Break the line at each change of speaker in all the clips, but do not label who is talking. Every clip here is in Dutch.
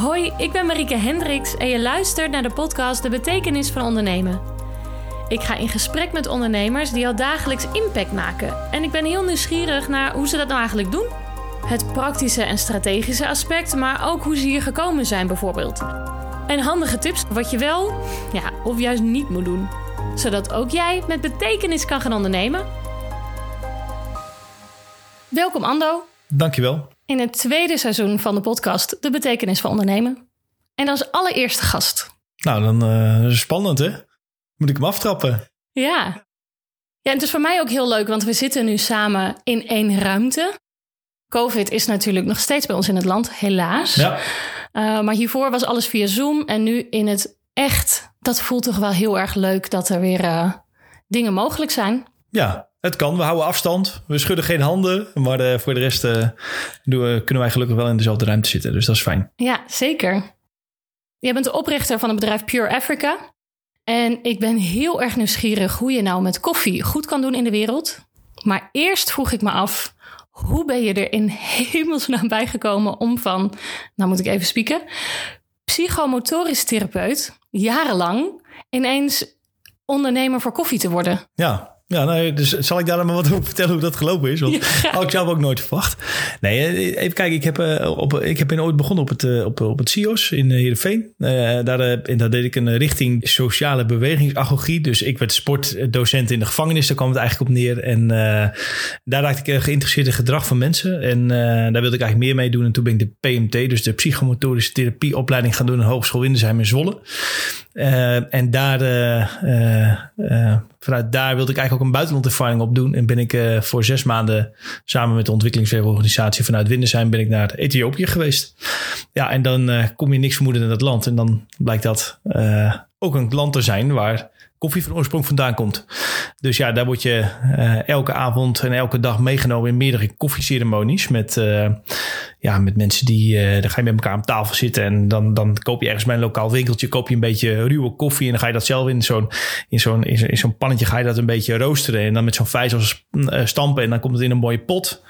Hoi, ik ben Marieke Hendricks en je luistert naar de podcast De Betekenis van Ondernemen. Ik ga in gesprek met ondernemers die al dagelijks impact maken. En ik ben heel nieuwsgierig naar hoe ze dat nou eigenlijk doen. Het praktische en strategische aspect, maar ook hoe ze hier gekomen zijn bijvoorbeeld. En handige tips wat je wel, ja, of juist niet moet doen. Zodat ook jij met betekenis kan gaan ondernemen. Welkom Ando.
Dankjewel.
In het tweede seizoen van de podcast De Betekenis van Ondernemen. En als allereerste gast.
Nou, dan uh, spannend hè? Moet ik hem aftrappen?
Ja. Ja, en het is voor mij ook heel leuk, want we zitten nu samen in één ruimte. COVID is natuurlijk nog steeds bij ons in het land, helaas.
Ja.
Uh, maar hiervoor was alles via Zoom en nu in het echt. Dat voelt toch wel heel erg leuk dat er weer uh, dingen mogelijk zijn.
Ja, het kan. We houden afstand. We schudden geen handen. Maar uh, voor de rest doen, kunnen wij gelukkig wel in dezelfde ruimte zitten. Dus dat is fijn.
Ja, zeker. Jij bent de oprichter van het bedrijf Pure Africa. En ik ben heel erg nieuwsgierig hoe je nou met koffie goed kan doen in de wereld. Maar eerst vroeg ik me af, hoe ben je er in hemelsnaam bijgekomen om van, nou moet ik even spieken, psychomotorisch therapeut, jarenlang, ineens ondernemer voor koffie te worden?
Ja, ja, nou, dus zal ik daar dan maar wat over vertellen hoe dat gelopen is? Want ja. had ik zelf ook nooit verwacht. Nee, eh, even kijken. Ik heb, uh, op, ik heb ooit begonnen op het, uh, op, op het CIO's in Heerenveen. Uh, daar, en daar deed ik een richting sociale bewegingsagogie. Dus ik werd sportdocent in de gevangenis. Daar kwam het eigenlijk op neer. En daar raakte ik geïnteresseerd in gedrag van mensen. En daar wilde ik eigenlijk meer mee doen. En toen ben ik de PMT, dus de psychomotorische therapieopleiding gaan doen de Hogeschool Windesheim in Zwolle. En daar, vanuit daar wilde ik eigenlijk ook een buitenlandervaring op doen. En ben ik voor zes maanden samen met de ontwikkelingswerkorganisatie vanuit Windesheim ben ik naar Ethiopië geweest. Ja, en dan kom je niks vermoeden in dat land. En dan blijkt dat ook een land te zijn waar koffie van oorsprong vandaan komt. Dus ja, daar word je uh, elke avond en elke dag meegenomen in meerdere koffieceremonies. Met, uh, ja, met mensen die, uh, dan ga je met elkaar aan tafel zitten. En dan, dan koop je ergens bij een lokaal winkeltje, koop je een beetje ruwe koffie. En dan ga je dat zelf in zo'n, in zo'n, in zo'n pannetje ga je dat een beetje roosteren. En dan met zo'n vijzels stampen. En dan komt het in een mooie pot.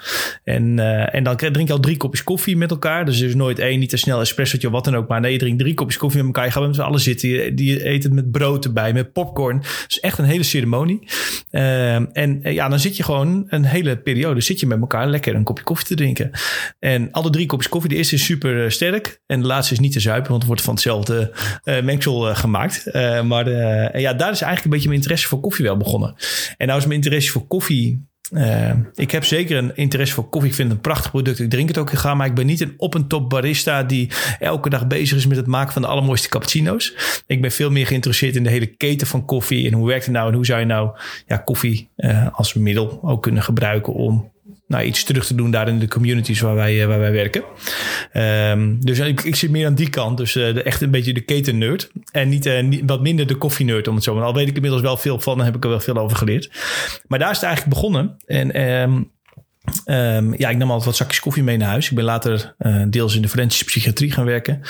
En, en dan drink je al drie kopjes koffie met elkaar. Dus er is nooit één, niet te snel espressootje of wat dan ook. Maar nee, je drie kopjes koffie met elkaar. Je gaat met z'n allen zitten. Je, eet het met brood erbij, met popcorn. Het is echt een hele ceremonie. Uh, en ja, dan zit je gewoon een hele periode zit je met elkaar lekker een kopje koffie te drinken. En alle drie kopjes koffie. De eerste is super sterk. En de laatste is niet te zuipen, want het wordt van hetzelfde uh, mengsel gemaakt. Maar ja, daar is eigenlijk een beetje mijn interesse voor koffie wel begonnen. En nou is mijn interesse voor koffie uh, ik heb zeker een interesse voor koffie. Ik vind het een prachtig product. Ik drink het ook graag. Maar ik ben niet een op en top barista die elke dag bezig is met het maken van de allermooiste cappuccino's. Ik ben veel meer geïnteresseerd in de hele keten van koffie. En hoe werkt het nou? En hoe zou je nou ja, koffie uh, als middel ook kunnen gebruiken om nou, iets terug te doen daar in de communities waar wij, waar wij werken. Um, dus ik, ik, zit meer aan die kant. Dus uh, echt een beetje de keten nerd. En niet, uh, niet, wat minder de koffie nerd om het zo. Maar al weet ik inmiddels wel veel van. Dan heb ik er wel veel over geleerd. Maar daar is het eigenlijk begonnen. En um, Um, ja, ik nam altijd wat zakjes koffie mee naar huis. Ik ben later deels in de forensische psychiatrie gaan werken.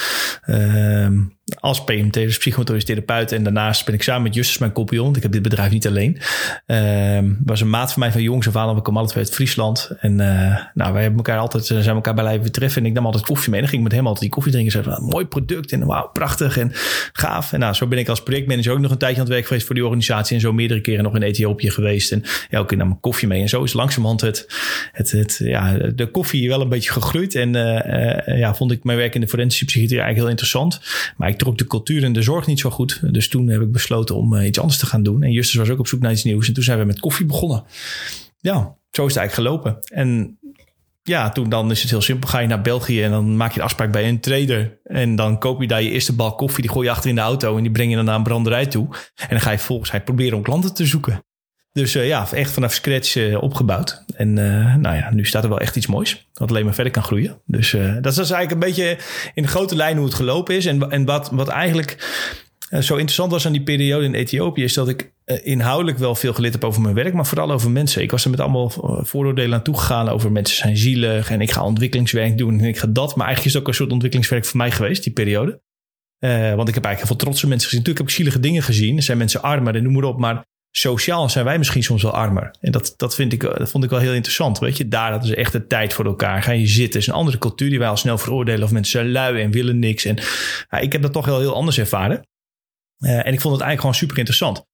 Als PMT, dus psychomotorisch therapeut. En daarnaast ben ik samen met Justus, mijn compagnon. Ik heb dit bedrijf niet alleen. Um, was een maat van mij van jongs af aan. We komen altijd uit Friesland. En uh, nou, wij hebben elkaar altijd, zijn elkaar bij betreffen. En ik nam altijd koffie mee. En ging ik met hem altijd die koffie drinken. Zei van, mooi product. En wauw, prachtig en gaaf. En nou, zo ben ik als projectmanager ook nog een tijdje aan het werk geweest voor die organisatie. En zo meerdere keren nog in Ethiopië geweest. En elke keer nam ik koffie mee. En zo is langzamerhand het, het, het, ja, de koffie wel een beetje gegroeid. En uh, ja, vond ik mijn werk in de forensische psychiatrie eigenlijk heel interessant. Maar ik trok de cultuur en de zorg niet zo goed. Dus toen heb ik besloten om uh, iets anders te gaan doen. En Justus was ook op zoek naar iets nieuws. En toen zijn we met koffie begonnen. Ja, zo is het eigenlijk gelopen. En ja, toen dan is het heel simpel. Ga je naar België en dan maak je een afspraak bij een trader. En dan koop je daar je eerste bal koffie. Die gooi je achter in de auto en die breng je dan naar een branderij toe. En dan ga je volgens hij proberen om klanten te zoeken. Dus uh, ja, echt vanaf scratch uh, opgebouwd. En uh, nou ja, nu staat er wel echt iets moois. Wat alleen maar verder kan groeien. Dus dat is eigenlijk een beetje in grote lijn hoe het gelopen is. En, en wat, wat eigenlijk zo interessant was aan die periode in Ethiopië... is dat ik inhoudelijk wel veel geleerd heb over mijn werk... maar vooral over mensen. Ik was er met allemaal vooroordelen aan toegegaan over mensen zijn zielig... en ik ga ontwikkelingswerk doen en ik ga dat. Maar eigenlijk is het ook een soort ontwikkelingswerk voor mij geweest, die periode. want ik heb eigenlijk heel veel trotse mensen gezien. Natuurlijk heb ik zielige dingen gezien. Er zijn mensen armer en noem maar op. Maar sociaal zijn wij misschien soms wel armer. En dat, dat, vind ik, dat vond ik wel heel interessant. Weet je, daar hadden ze echt de tijd voor elkaar. Ga je zitten. Het is een andere cultuur die wij al snel veroordelen. Of mensen zijn lui en willen niks. En ja, ik heb dat toch wel heel anders ervaren. Uh, en ik vond het eigenlijk gewoon super interessant.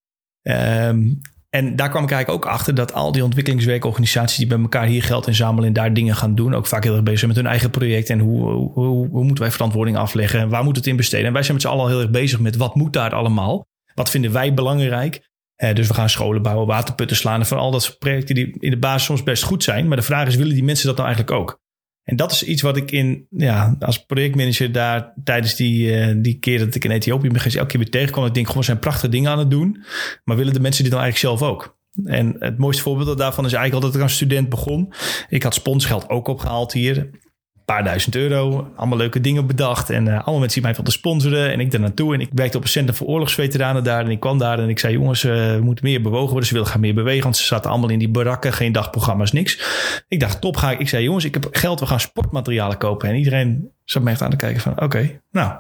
Um, en daar kwam ik eigenlijk ook achter dat al die ontwikkelingswerkorganisaties die bij elkaar hier geld inzamelen en daar dingen gaan doen, ook vaak heel erg bezig zijn met hun eigen project en hoe, hoe, hoe, moeten wij verantwoording afleggen en waar moet het in besteden. En wij zijn met z'n allen al heel erg bezig met wat moet daar allemaal? Wat vinden wij belangrijk? Eh, dus we gaan scholen bouwen, waterputten slaan en van al dat soort projecten die in de basis soms best goed zijn. Maar de vraag is, willen die mensen dat nou eigenlijk ook? En dat is iets wat ik in, ja, als projectmanager daar tijdens die, uh, die keer dat ik in Ethiopië ben elke keer weer tegenkwam. Ik denk gewoon, zijn prachtige dingen aan het doen. Maar willen de mensen dit dan eigenlijk zelf ook? En het mooiste voorbeeld daarvan is eigenlijk al dat ik als student begon. Ik had sponsgeld ook opgehaald hier paar duizend euro. Allemaal leuke dingen bedacht. En uh, allemaal mensen die mij wilden sponsoren. En ik daar naartoe. En ik werkte op een centrum voor oorlogsveteranen daar. En ik kwam daar en ik zei: Jongens, uh, we moeten meer bewogen worden. Ze willen gaan meer bewegen. Want ze zaten allemaal in die barakken. Geen dagprogramma's, niks. Ik dacht: Top, ga ik. Ik zei: Jongens, ik heb geld. We gaan sportmaterialen kopen. En iedereen zat me echt aan te kijken: van oké, nou.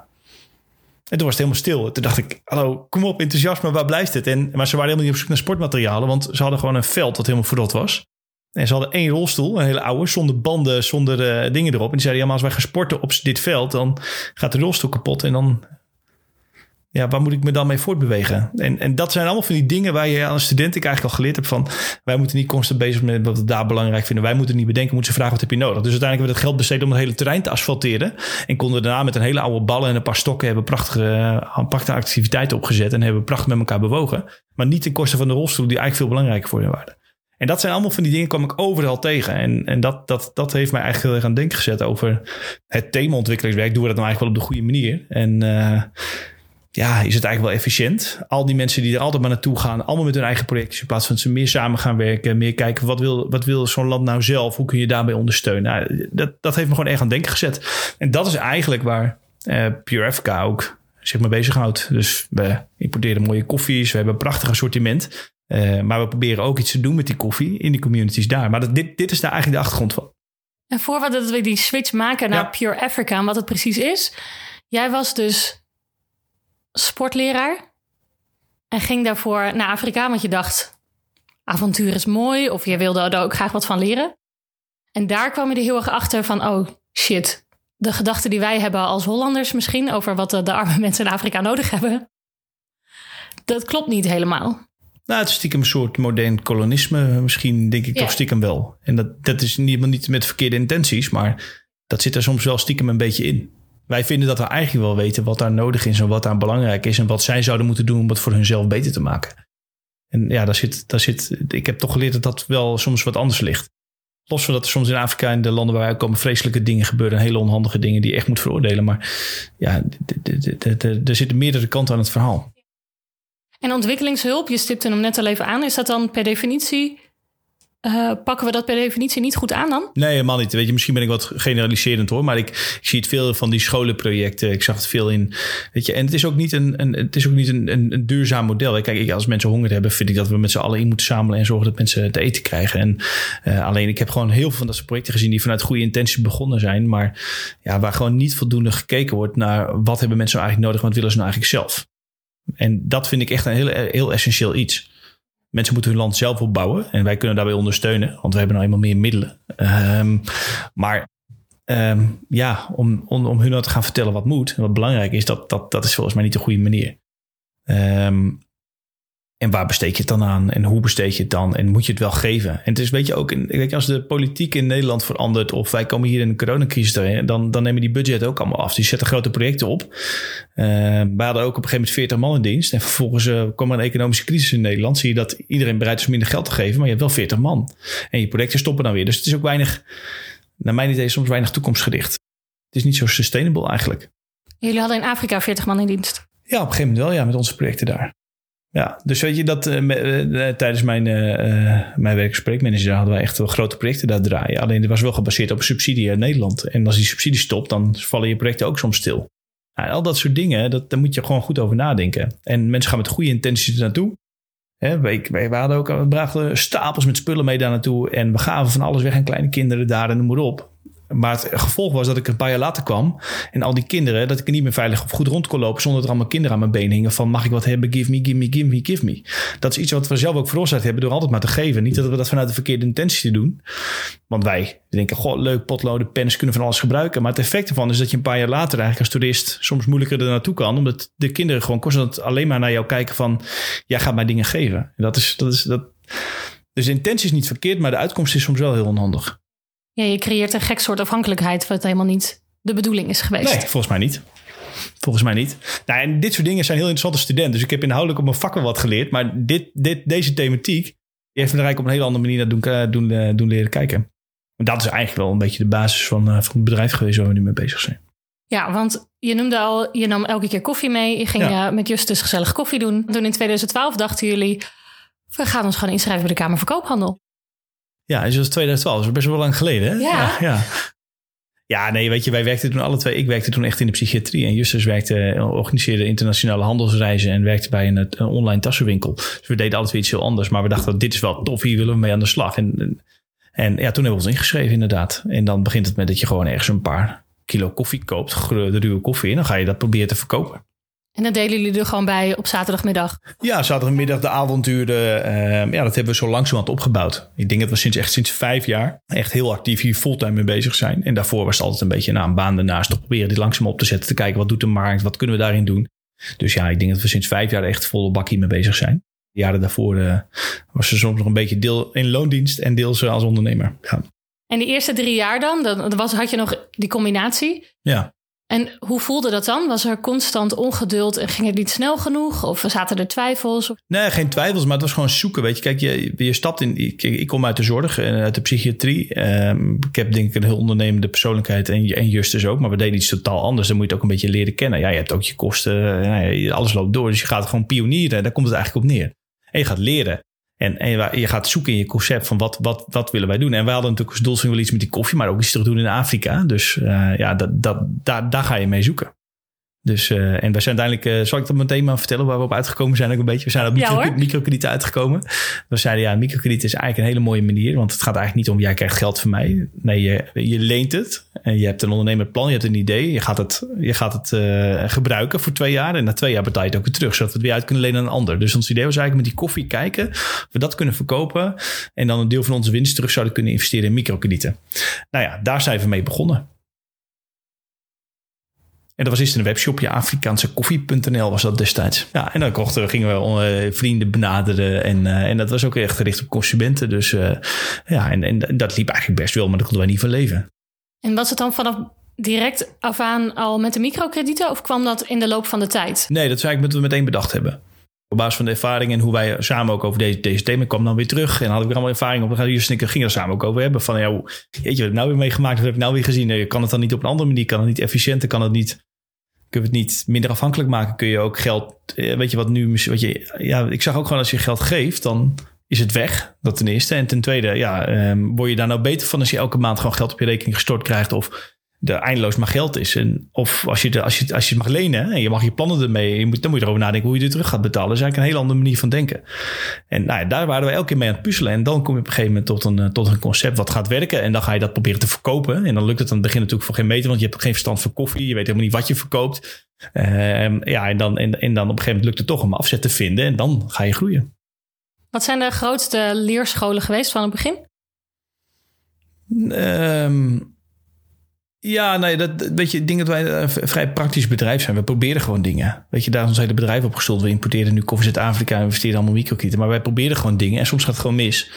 En toen was het helemaal stil. Toen dacht ik, hallo, kom op, enthousiasme, waar blijft het? En, maar ze waren helemaal niet op zoek naar sportmaterialen, want ze hadden gewoon een veld dat helemaal verrot was. En ze hadden één rolstoel, een hele oude, zonder banden, zonder uh, dingen erop. En die zeiden, ja, maar als wij gaan sporten op dit veld, dan gaat de rolstoel kapot. En dan, ja, waar moet ik me dan mee voortbewegen? En, en dat zijn allemaal van die dingen waar je als student ik eigenlijk al geleerd heb van, wij moeten niet constant bezig met wat we daar belangrijk vinden. Wij moeten niet bedenken, moeten ze vragen, wat heb je nodig? Dus uiteindelijk hebben we het geld besteed om het hele terrein te asfalteren. En konden daarna met een hele oude ballen en een paar stokken hebben prachtige, uh, prachtige activiteiten opgezet. En hebben prachtig met elkaar bewogen. Maar niet ten koste van de rolstoel, die eigenlijk veel belangrijker voor je waren. En dat zijn allemaal van die dingen, kwam ik overal tegen. En, en dat, dat, dat heeft mij eigenlijk heel erg aan denken gezet over het themaontwikkelingswerk. Doen we dat nou eigenlijk wel op de goede manier? En uh, ja, is het eigenlijk wel efficiënt? Al die mensen die er altijd maar naartoe gaan, allemaal met hun eigen projectjes, in plaats van ze meer samen gaan werken, meer kijken wat wil, wat wil zo'n land nou zelf? Hoe kun je daarbij ondersteunen? Nou, dat, dat heeft me gewoon erg aan denken gezet. En dat is eigenlijk waar uh, Pure Africa ook zich mee bezighoudt. Dus we importeren mooie koffies, we hebben een prachtig assortiment. Uh, maar we proberen ook iets te doen met die koffie in die communities daar. Maar dat, dit, dit is daar eigenlijk de achtergrond van.
En voordat we die switch maken naar Pure Africa en wat het precies is. Jij was dus sportleraar en ging daarvoor naar Afrika, want je dacht avontuur is mooi of je wilde er ook graag wat van leren. En daar kwam je er heel erg achter van, oh shit, de gedachten die wij hebben als Hollanders misschien over wat de, de arme mensen in Afrika nodig hebben, dat klopt niet helemaal.
Nou, het is stiekem een soort modern kolonisme. Misschien denk ik toch stiekem wel. En dat, dat is niet, niet met verkeerde intenties, maar dat zit er soms wel stiekem een beetje in. Wij vinden dat we eigenlijk wel weten wat daar nodig is en wat daar belangrijk is en wat zij zouden moeten doen om het voor hunzelf beter te maken. En ja, daar zit, daar zit, ik heb toch geleerd dat dat wel soms wat anders ligt. Los van dat er soms in Afrika en de landen waar wij komen vreselijke dingen gebeuren. Hele onhandige dingen die je echt moet veroordelen. Maar ja, er zitten meerdere kanten aan het verhaal.
En ontwikkelingshulp, je stipte hem net al even aan, is dat dan per definitie uh, pakken we dat per definitie niet goed aan dan?
Nee, helemaal niet. Weet je, misschien ben ik wat generaliserend hoor, maar ik, ik, zie het veel van die scholenprojecten. Ik zag het veel in. Weet je, en het is ook niet een, een het is ook niet een, een, duurzaam model. Kijk, ik, als mensen honger hebben, vind ik dat we met z'n allen in moeten samelen en zorgen dat mensen te eten krijgen. En uh, alleen, ik heb gewoon heel veel van dat soort projecten gezien die vanuit goede intenties begonnen zijn, maar ja, waar gewoon niet voldoende gekeken wordt naar wat hebben mensen nou eigenlijk nodig, wat willen ze nou eigenlijk zelf. En dat vind ik echt een heel, heel essentieel iets. Mensen moeten hun land zelf opbouwen en wij kunnen daarbij ondersteunen, want we hebben nou eenmaal meer middelen. Um, maar um, ja, om, om, om hun nou te gaan vertellen wat moet en wat belangrijk is, dat, dat, dat is volgens mij niet de goede manier. Um, en waar besteed je het dan aan? En hoe besteed je het dan? En moet je het wel geven? En het is, weet je, ook in, weet je, als de politiek in Nederland verandert, of wij komen hier in de coronacrisis erin, dan, dan nemen die budget ook allemaal af. Die zetten grote projecten op. Uh, wij hadden ook op een gegeven moment 40 man in dienst. En vervolgens uh, kwam er een economische crisis in Nederland. Zie je dat iedereen bereid is minder geld te geven, maar je hebt wel 40 man. En je projecten stoppen dan weer. Dus het is ook weinig, naar mijn idee, soms weinig toekomstgericht. Het is niet zo sustainable eigenlijk.
Jullie hadden in Afrika 40 man in dienst?
Ja, op een gegeven moment wel, ja, met onze projecten daar. Ja, dus weet je dat uh, tijdens mijn, mijn werk als projectmanager hadden wij echt wel grote projecten daar draaien. Alleen het was wel gebaseerd op subsidie in Nederland. En als die subsidie stopt, dan vallen je projecten ook soms stil. Nou, al dat soort dingen, dat, daar moet je gewoon goed over nadenken. En mensen gaan met goede intenties naartoe. Hè, wij, wij, hadden ook, we brachten stapels met spullen mee daar naartoe. En we gaven van alles weg aan kleine kinderen daar en noem maar op. Maar het gevolg was dat ik een paar jaar later kwam. En al die kinderen, dat ik er niet meer veilig of goed rond kon lopen. Zonder dat er allemaal kinderen aan mijn benen hingen. Van mag ik wat hebben? Give me, give me, give me, give me. Dat is iets wat we zelf ook veroorzaakt hebben door altijd maar te geven. Niet dat we dat vanuit de verkeerde intentie doen. Want wij denken, goh, leuk, potloden, pens kunnen van alles gebruiken. Maar het effect ervan is dat je een paar jaar later eigenlijk als toerist soms moeilijker er naartoe kan. Omdat de kinderen gewoon constant alleen maar naar jou kijken van, jij gaat mij dingen geven. En dat is, dat is, dat... Dus de intentie is niet verkeerd, maar de uitkomst is soms wel heel onhandig.
Ja, je creëert een gek soort afhankelijkheid wat helemaal niet de bedoeling is geweest.
Nee, volgens mij niet. Volgens mij niet. Nou, en dit soort dingen zijn heel interessante studenten. Dus ik heb inhoudelijk op mijn vak wel wat geleerd. Maar dit, dit, deze thematiek die heeft me eigenlijk op een hele andere manier naar doen, eh, doen, eh, doen leren kijken. En dat is eigenlijk wel een beetje de basis van, uh, van het bedrijf geweest waar we nu mee bezig zijn.
Ja, want je noemde al, je nam elke keer koffie mee. Je ging ja. met Justus gezellig koffie doen. Toen in 2012 dachten jullie, we gaan ons gewoon inschrijven bij de Kamer van Koophandel.
Ja, dus dat is 2012. Dat is best wel lang geleden. Hè?
Ja.
ja. Ja, nee, weet je, wij werkten toen alle twee. Ik werkte toen echt in de psychiatrie. En Justus werkte, organiseerde internationale handelsreizen en werkte bij een, een online tassenwinkel. Dus we deden altijd weer iets heel anders. Maar we dachten, dit is wel tof, hier willen we mee aan de slag. En, en ja, toen hebben we ons ingeschreven inderdaad. En dan begint het met dat je gewoon ergens een paar kilo koffie koopt, de ruwe koffie. En dan ga je dat proberen te verkopen.
En dan delen jullie er gewoon bij op zaterdagmiddag?
Ja, zaterdagmiddag de avonturen. Uh, ja, dat hebben we zo langzamerhand opgebouwd. Ik denk dat we sinds echt sinds vijf jaar echt heel actief hier fulltime mee bezig zijn. En daarvoor was het altijd een beetje nou, een baan daarnaast. Toch proberen dit langzaam op te zetten. Te kijken wat doet de markt, wat kunnen we daarin doen. Dus ja, ik denk dat we sinds vijf jaar echt volle bakkie mee bezig zijn. De jaren daarvoor uh, was ze soms nog een beetje deel in loondienst en deels als ondernemer. Ja.
En de eerste drie jaar dan, dan was, had je nog die combinatie.
Ja.
En hoe voelde dat dan? Was er constant ongeduld en ging het niet snel genoeg? Of zaten er twijfels?
Nee, geen twijfels, maar het was gewoon zoeken. Weet je, kijk, je, je stapt in. Ik, ik kom uit de zorg en uit de psychiatrie. Um, ik heb denk ik een heel ondernemende persoonlijkheid en, en Justus ook. Maar we deden iets totaal anders. Dan moet je het ook een beetje leren kennen. Ja, je hebt ook je kosten. Ja, alles loopt door. Dus je gaat gewoon pionieren. Daar komt het eigenlijk op neer. En je gaat leren. En, en je gaat zoeken in je concept van wat, wat, wat willen wij doen. En wij hadden natuurlijk als doelstelling wel iets met die koffie, maar ook iets terug doen in Afrika. Dus uh, ja, dat, dat, daar, daar ga je mee zoeken. Dus, uh, en we zijn uiteindelijk, uh, zal ik dat meteen maar vertellen waar we op uitgekomen zijn ook een beetje. We zijn op micro, ja, microkredieten uitgekomen. We zeiden ja, microkrediet is eigenlijk een hele mooie manier. Want het gaat eigenlijk niet om jij krijgt geld van mij. Nee, je, je leent het. En je hebt een ondernemerplan, je hebt een idee. Je gaat het, je gaat het uh, gebruiken voor twee jaar. En na twee jaar betaal je het ook weer terug. Zodat we het weer uit kunnen lenen aan een ander. Dus ons idee was eigenlijk met die koffie kijken. Of we dat kunnen verkopen. En dan een deel van onze winst terug zouden kunnen investeren in microkredieten. Nou ja, daar zijn we mee begonnen. En dat was eerst een webshopje, Afrikaansekoffie.nl was dat destijds. Ja, en dan kochten, gingen we uh, vrienden benaderen. En, uh, en dat was ook echt gericht op consumenten. Dus uh, ja, en, en dat liep eigenlijk best wel, maar daar konden wij niet van leven.
En was het dan vanaf direct af aan al met de microkredieten? Of kwam dat in de loop van de tijd?
Nee, dat is eigenlijk wat we meteen bedacht hebben. Op basis van de ervaring en hoe wij samen ook over deze, deze thema kwam dan weer terug. En had ik weer allemaal ervaring op. We gaan hier gingen er samen ook over hebben. Van ja, jeetje, wat heb ik nou weer meegemaakt? Wat heb ik nou weer gezien? Kan het dan niet op een andere manier? Kan het niet efficiënter? Kan het niet kun je het niet minder afhankelijk maken. Kun je ook geld, eh, weet je wat nu, wat je, ja, ik zag ook gewoon als je geld geeft, dan is het weg. Dat ten eerste. En ten tweede, ja, um, word je daar nou beter van als je elke maand gewoon geld op je rekening gestort krijgt of er eindeloos maar geld is. En, of als je, de, als, je, als je het mag lenen en je mag je plannen ermee, je moet, dan moet je erover nadenken hoe je het terug gaat betalen. Dat is eigenlijk een hele andere manier van denken. En nou ja, daar waren we elke keer mee aan het puzzelen. En dan kom je op een gegeven moment tot een, tot een concept wat gaat werken. En dan ga je dat proberen te verkopen. En dan lukt het aan het begin natuurlijk voor geen meter, want je hebt geen verstand van koffie. Je weet helemaal niet wat je verkoopt. Uh, ja, en dan, en, en dan op een gegeven moment lukt het toch om afzet te vinden. En dan ga je groeien.
Wat zijn de grootste leerscholen geweest van het begin?
Um, ja, nee, dat, weet je, ik denk dat wij een vrij praktisch bedrijf zijn. We proberen gewoon dingen. Weet je, daar is ons hele bedrijf opgesteld. We importeren nu koffie uit Afrika en we investeren allemaal microkredieten. Maar wij proberen gewoon dingen en soms gaat het gewoon mis.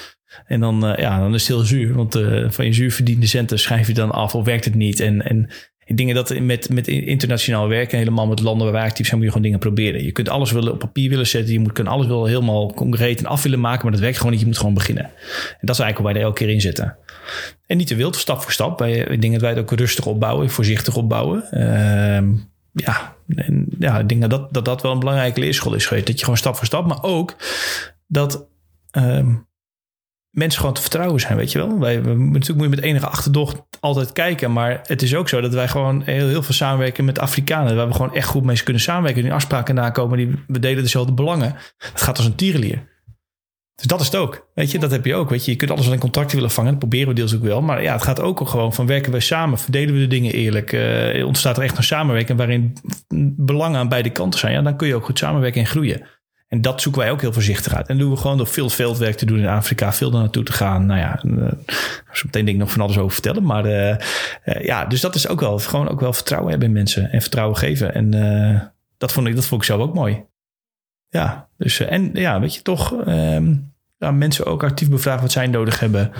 En dan, uh, ja, dan is het heel zuur. Want uh, van je zuur verdiende centen schrijf je dan af of werkt het niet. En, en ik denk dat met, met internationaal werken, helemaal met landen waar wij actief zijn, moet je gewoon dingen proberen. Je kunt alles willen op papier willen zetten. Je moet kunnen alles wel helemaal concreet en af willen maken. Maar dat werkt gewoon niet. Je moet gewoon beginnen. En dat is eigenlijk hoe wij er elke keer in zitten. En niet te wild, stap voor stap. Wij, ik denk dat wij het ook rustig opbouwen, voorzichtig opbouwen. Uh, ja, en ja, ik denk dat, dat dat wel een belangrijke leerschool is geweest. Dat je gewoon stap voor stap, maar ook dat uh, mensen gewoon te vertrouwen zijn, weet je wel. Wij, we, natuurlijk moet je met enige achterdocht altijd kijken, maar het is ook zo dat wij gewoon heel, heel veel samenwerken met Afrikanen, waar we gewoon echt goed mee kunnen samenwerken, die afspraken nakomen, die, we delen dezelfde belangen. Het gaat als een tierenlier. Dus dat is het ook. Weet je, dat heb je ook. Weet je, je kunt alles wel in contracten willen vangen. Dat proberen we deels ook wel. Maar ja, het gaat ook gewoon van werken we samen? Verdelen we de dingen eerlijk? Uh, ontstaat er echt een samenwerking waarin belangen aan beide kanten zijn? Ja, dan kun je ook goed samenwerken en groeien. En dat zoeken wij ook heel voorzichtig uit. En doen we gewoon door veel veldwerk te doen in Afrika, veel daar naartoe te gaan. Nou ja, uh, zo meteen denk ik nog van alles over vertellen. Maar uh, uh, ja, dus dat is ook wel gewoon ook wel vertrouwen hebben in mensen en vertrouwen geven. En dat vond ik, dat vond ik zelf ook mooi. Ja, dus en ja, weet je toch. Um, ja, mensen ook actief bevragen wat zij nodig hebben.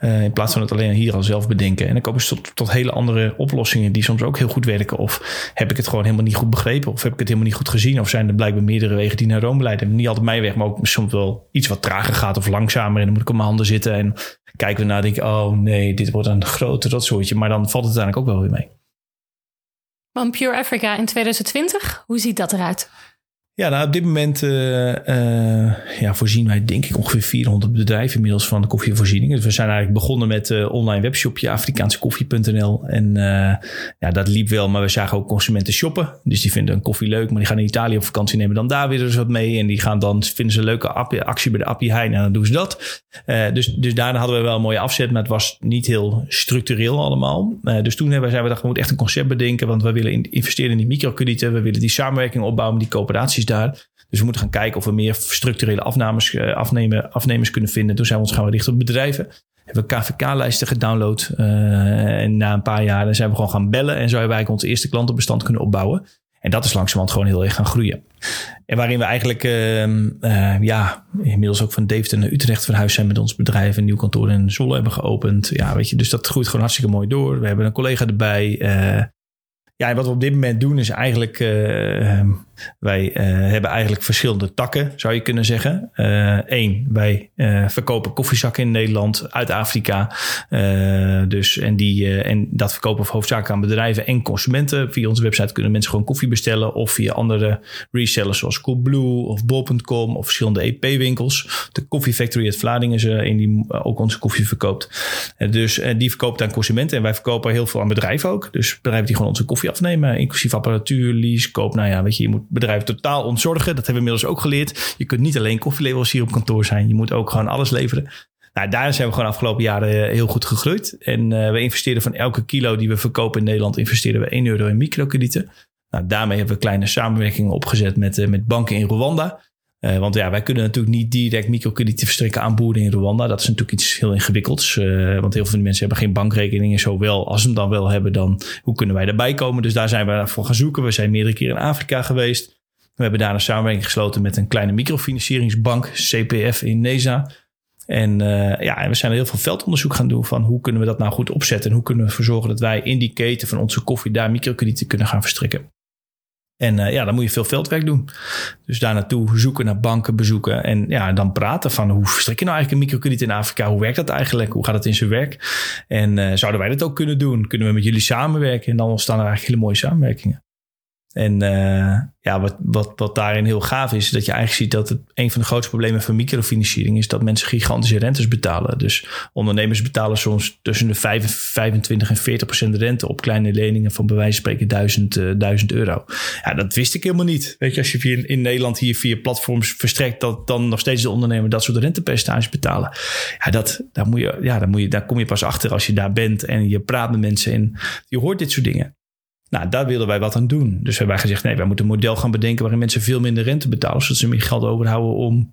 Uh, in plaats van het alleen hier al zelf bedenken. En dan komen ze tot, tot hele andere oplossingen die soms ook heel goed werken. Of heb ik het gewoon helemaal niet goed begrepen? Of heb ik het helemaal niet goed gezien? Of zijn er blijkbaar meerdere wegen die naar Rome leiden? Niet altijd mijn weg, maar ook soms wel iets wat trager gaat of langzamer. En dan moet ik op mijn handen zitten en kijken we naar denk ik, oh nee, dit wordt een grote rotsoortje. Maar dan valt het uiteindelijk ook wel weer mee.
Van Pure Africa in 2020, hoe ziet dat eruit?
Ja, nou op dit moment uh, uh, ja, voorzien wij denk ik ongeveer 400 bedrijven inmiddels van de koffievoorziening. Dus we zijn eigenlijk begonnen met uh, online webshopje afrikaansekoffie.nl. En ja, dat liep wel, maar we zagen ook consumenten shoppen. Dus die vinden een koffie leuk, maar die gaan in Italië op vakantie nemen dan daar weer eens wat mee. En die gaan dan, vinden ze een leuke actie bij de Appie Heijn en dan doen ze dat. dus, dus daarna hadden we wel een mooie afzet, maar het was niet heel structureel allemaal. dus toen hebben, zijn we dacht, we moeten echt een concept bedenken, want we willen investeren in die microkredieten. We willen die samenwerking opbouwen, die coöperaties Dus we moeten gaan kijken of we meer structurele afnames, afnemen, afnemers kunnen vinden. Toen zijn we ons gaan richten op bedrijven. Hebben we KVK-lijsten gedownload. Uh, en na een paar jaar zijn we gewoon gaan bellen. En zo hebben wij ons eerste klantenbestand kunnen opbouwen. En dat is langzamerhand gewoon heel erg gaan groeien. En waarin we eigenlijk uh, ja, inmiddels ook van Deventer naar Utrecht verhuisd zijn met ons bedrijf. Een nieuw kantoor in Zolle hebben geopend. Ja, weet je, dus dat groeit gewoon hartstikke mooi door. We hebben een collega erbij. Ja, en wat we op dit moment doen is eigenlijk, wij uh, hebben eigenlijk verschillende takken, zou je kunnen zeggen. Eén, uh, wij verkopen koffiezakken in Nederland uit Afrika. dus, en, die, en dat verkopen we hoofdzakelijk aan bedrijven en consumenten. Via onze website kunnen mensen gewoon koffie bestellen of via andere resellers zoals Coolblue of Bol.com of verschillende EP-winkels. De Coffee Factory uit Vlaardingen is er die ook onze koffie verkoopt. dus die verkoopt aan consumenten en wij verkopen heel veel aan bedrijven ook. Dus bedrijven die gewoon onze koffie afnemen, inclusief apparatuur, lease, koop. Nou ja, weet je, je moet bedrijf totaal ontzorgen. Dat hebben we inmiddels ook geleerd. Je kunt niet alleen koffieleverancier op kantoor zijn. Je moet ook gewoon alles leveren. Nou, daar zijn we gewoon afgelopen jaren eh, heel goed gegroeid. En uh, we investeren van elke kilo die we verkopen in Nederland, investeren we 1 euro in microkredieten. Nou, daarmee hebben we kleine samenwerkingen opgezet met, uh, met banken in Rwanda. Uh, want ja, wij kunnen natuurlijk niet direct microkredieten verstrekken aan boeren in Rwanda. Dat is natuurlijk iets heel ingewikkelds. Uh, want heel veel mensen hebben geen bankrekeningen. Zowel als ze hem dan wel hebben, dan hoe kunnen wij daarbij komen? Dus daar zijn we voor gaan zoeken. We zijn meerdere keren in Afrika geweest. We hebben daar een samenwerking gesloten met een kleine microfinancieringsbank, CPF in NESA. En uh, ja, we zijn heel veel veldonderzoek gaan doen van hoe kunnen we dat nou goed opzetten en hoe kunnen we ervoor zorgen dat wij in die keten van onze koffie daar microkredieten kunnen gaan verstrekken. En uh, ja, dan moet je veel veldwerk doen. Dus daar naartoe zoeken naar banken, bezoeken en ja, dan praten van hoe verstrek je nou eigenlijk een microkrediet in Afrika? Hoe werkt dat eigenlijk? Hoe gaat het in zijn werk? En uh, zouden wij dat ook kunnen doen? Kunnen we met jullie samenwerken? En dan ontstaan er eigenlijk hele mooie samenwerkingen. En uh, ja, wat, wat, wat daarin heel gaaf is, dat je eigenlijk ziet dat het een van de grootste problemen van microfinanciering is dat mensen gigantische rentes betalen. Dus ondernemers betalen soms tussen de 25 en 40 procent rente op kleine leningen van bij wijze van spreken 1000, uh, 1000 euro. Ja, dat wist ik helemaal niet. Weet je, als je via, in Nederland hier via platforms verstrekt, dat dan nog steeds de ondernemer dat soort rentepercentages betalen. Ja, dat, daar, moet je, ja daar, moet je, daar kom je pas achter als je daar bent en je praat met mensen en je hoort dit soort dingen. Nou, daar willen wij wat aan doen. Dus hebben wij gezegd, nee, wij moeten een model gaan bedenken waarin mensen veel minder rente betalen, zodat ze meer geld overhouden om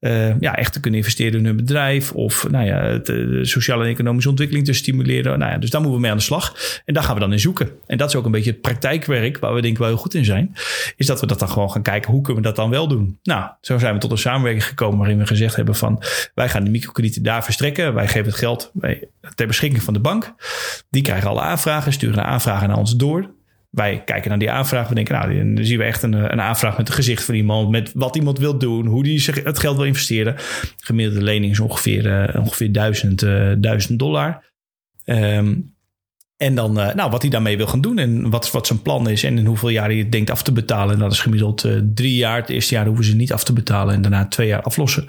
uh, ja, echt te kunnen investeren in hun bedrijf of nou ja, de sociale en economische ontwikkeling te stimuleren. Nou ja, dus daar moeten we mee aan de slag. En daar gaan we dan in zoeken. En dat is ook een beetje het praktijkwerk waar we denk ik wel heel goed in zijn. Is dat we dat dan gewoon gaan kijken, hoe kunnen we dat dan wel doen? Nou, zo zijn we tot een samenwerking gekomen waarin we gezegd hebben van wij gaan de microkredieten daar verstrekken. Wij geven het geld ter beschikking van de bank. Die krijgen alle aanvragen, sturen aanvragen naar ons door. Wij kijken naar die aanvraag. We denken, nou, dan zien we echt een, een aanvraag met het gezicht van iemand. Met wat iemand wil doen. Hoe die zich het geld wil investeren. Gemiddelde lening is ongeveer, uh, ongeveer 1000, uh, 1000 dollar. Um, En dan uh, nou, wat hij daarmee wil gaan doen en wat, wat zijn plan is en in hoeveel jaar hij het denkt af te betalen. En dat is gemiddeld uh, drie jaar. Het eerste jaar hoeven ze niet af te betalen en daarna twee jaar aflossen.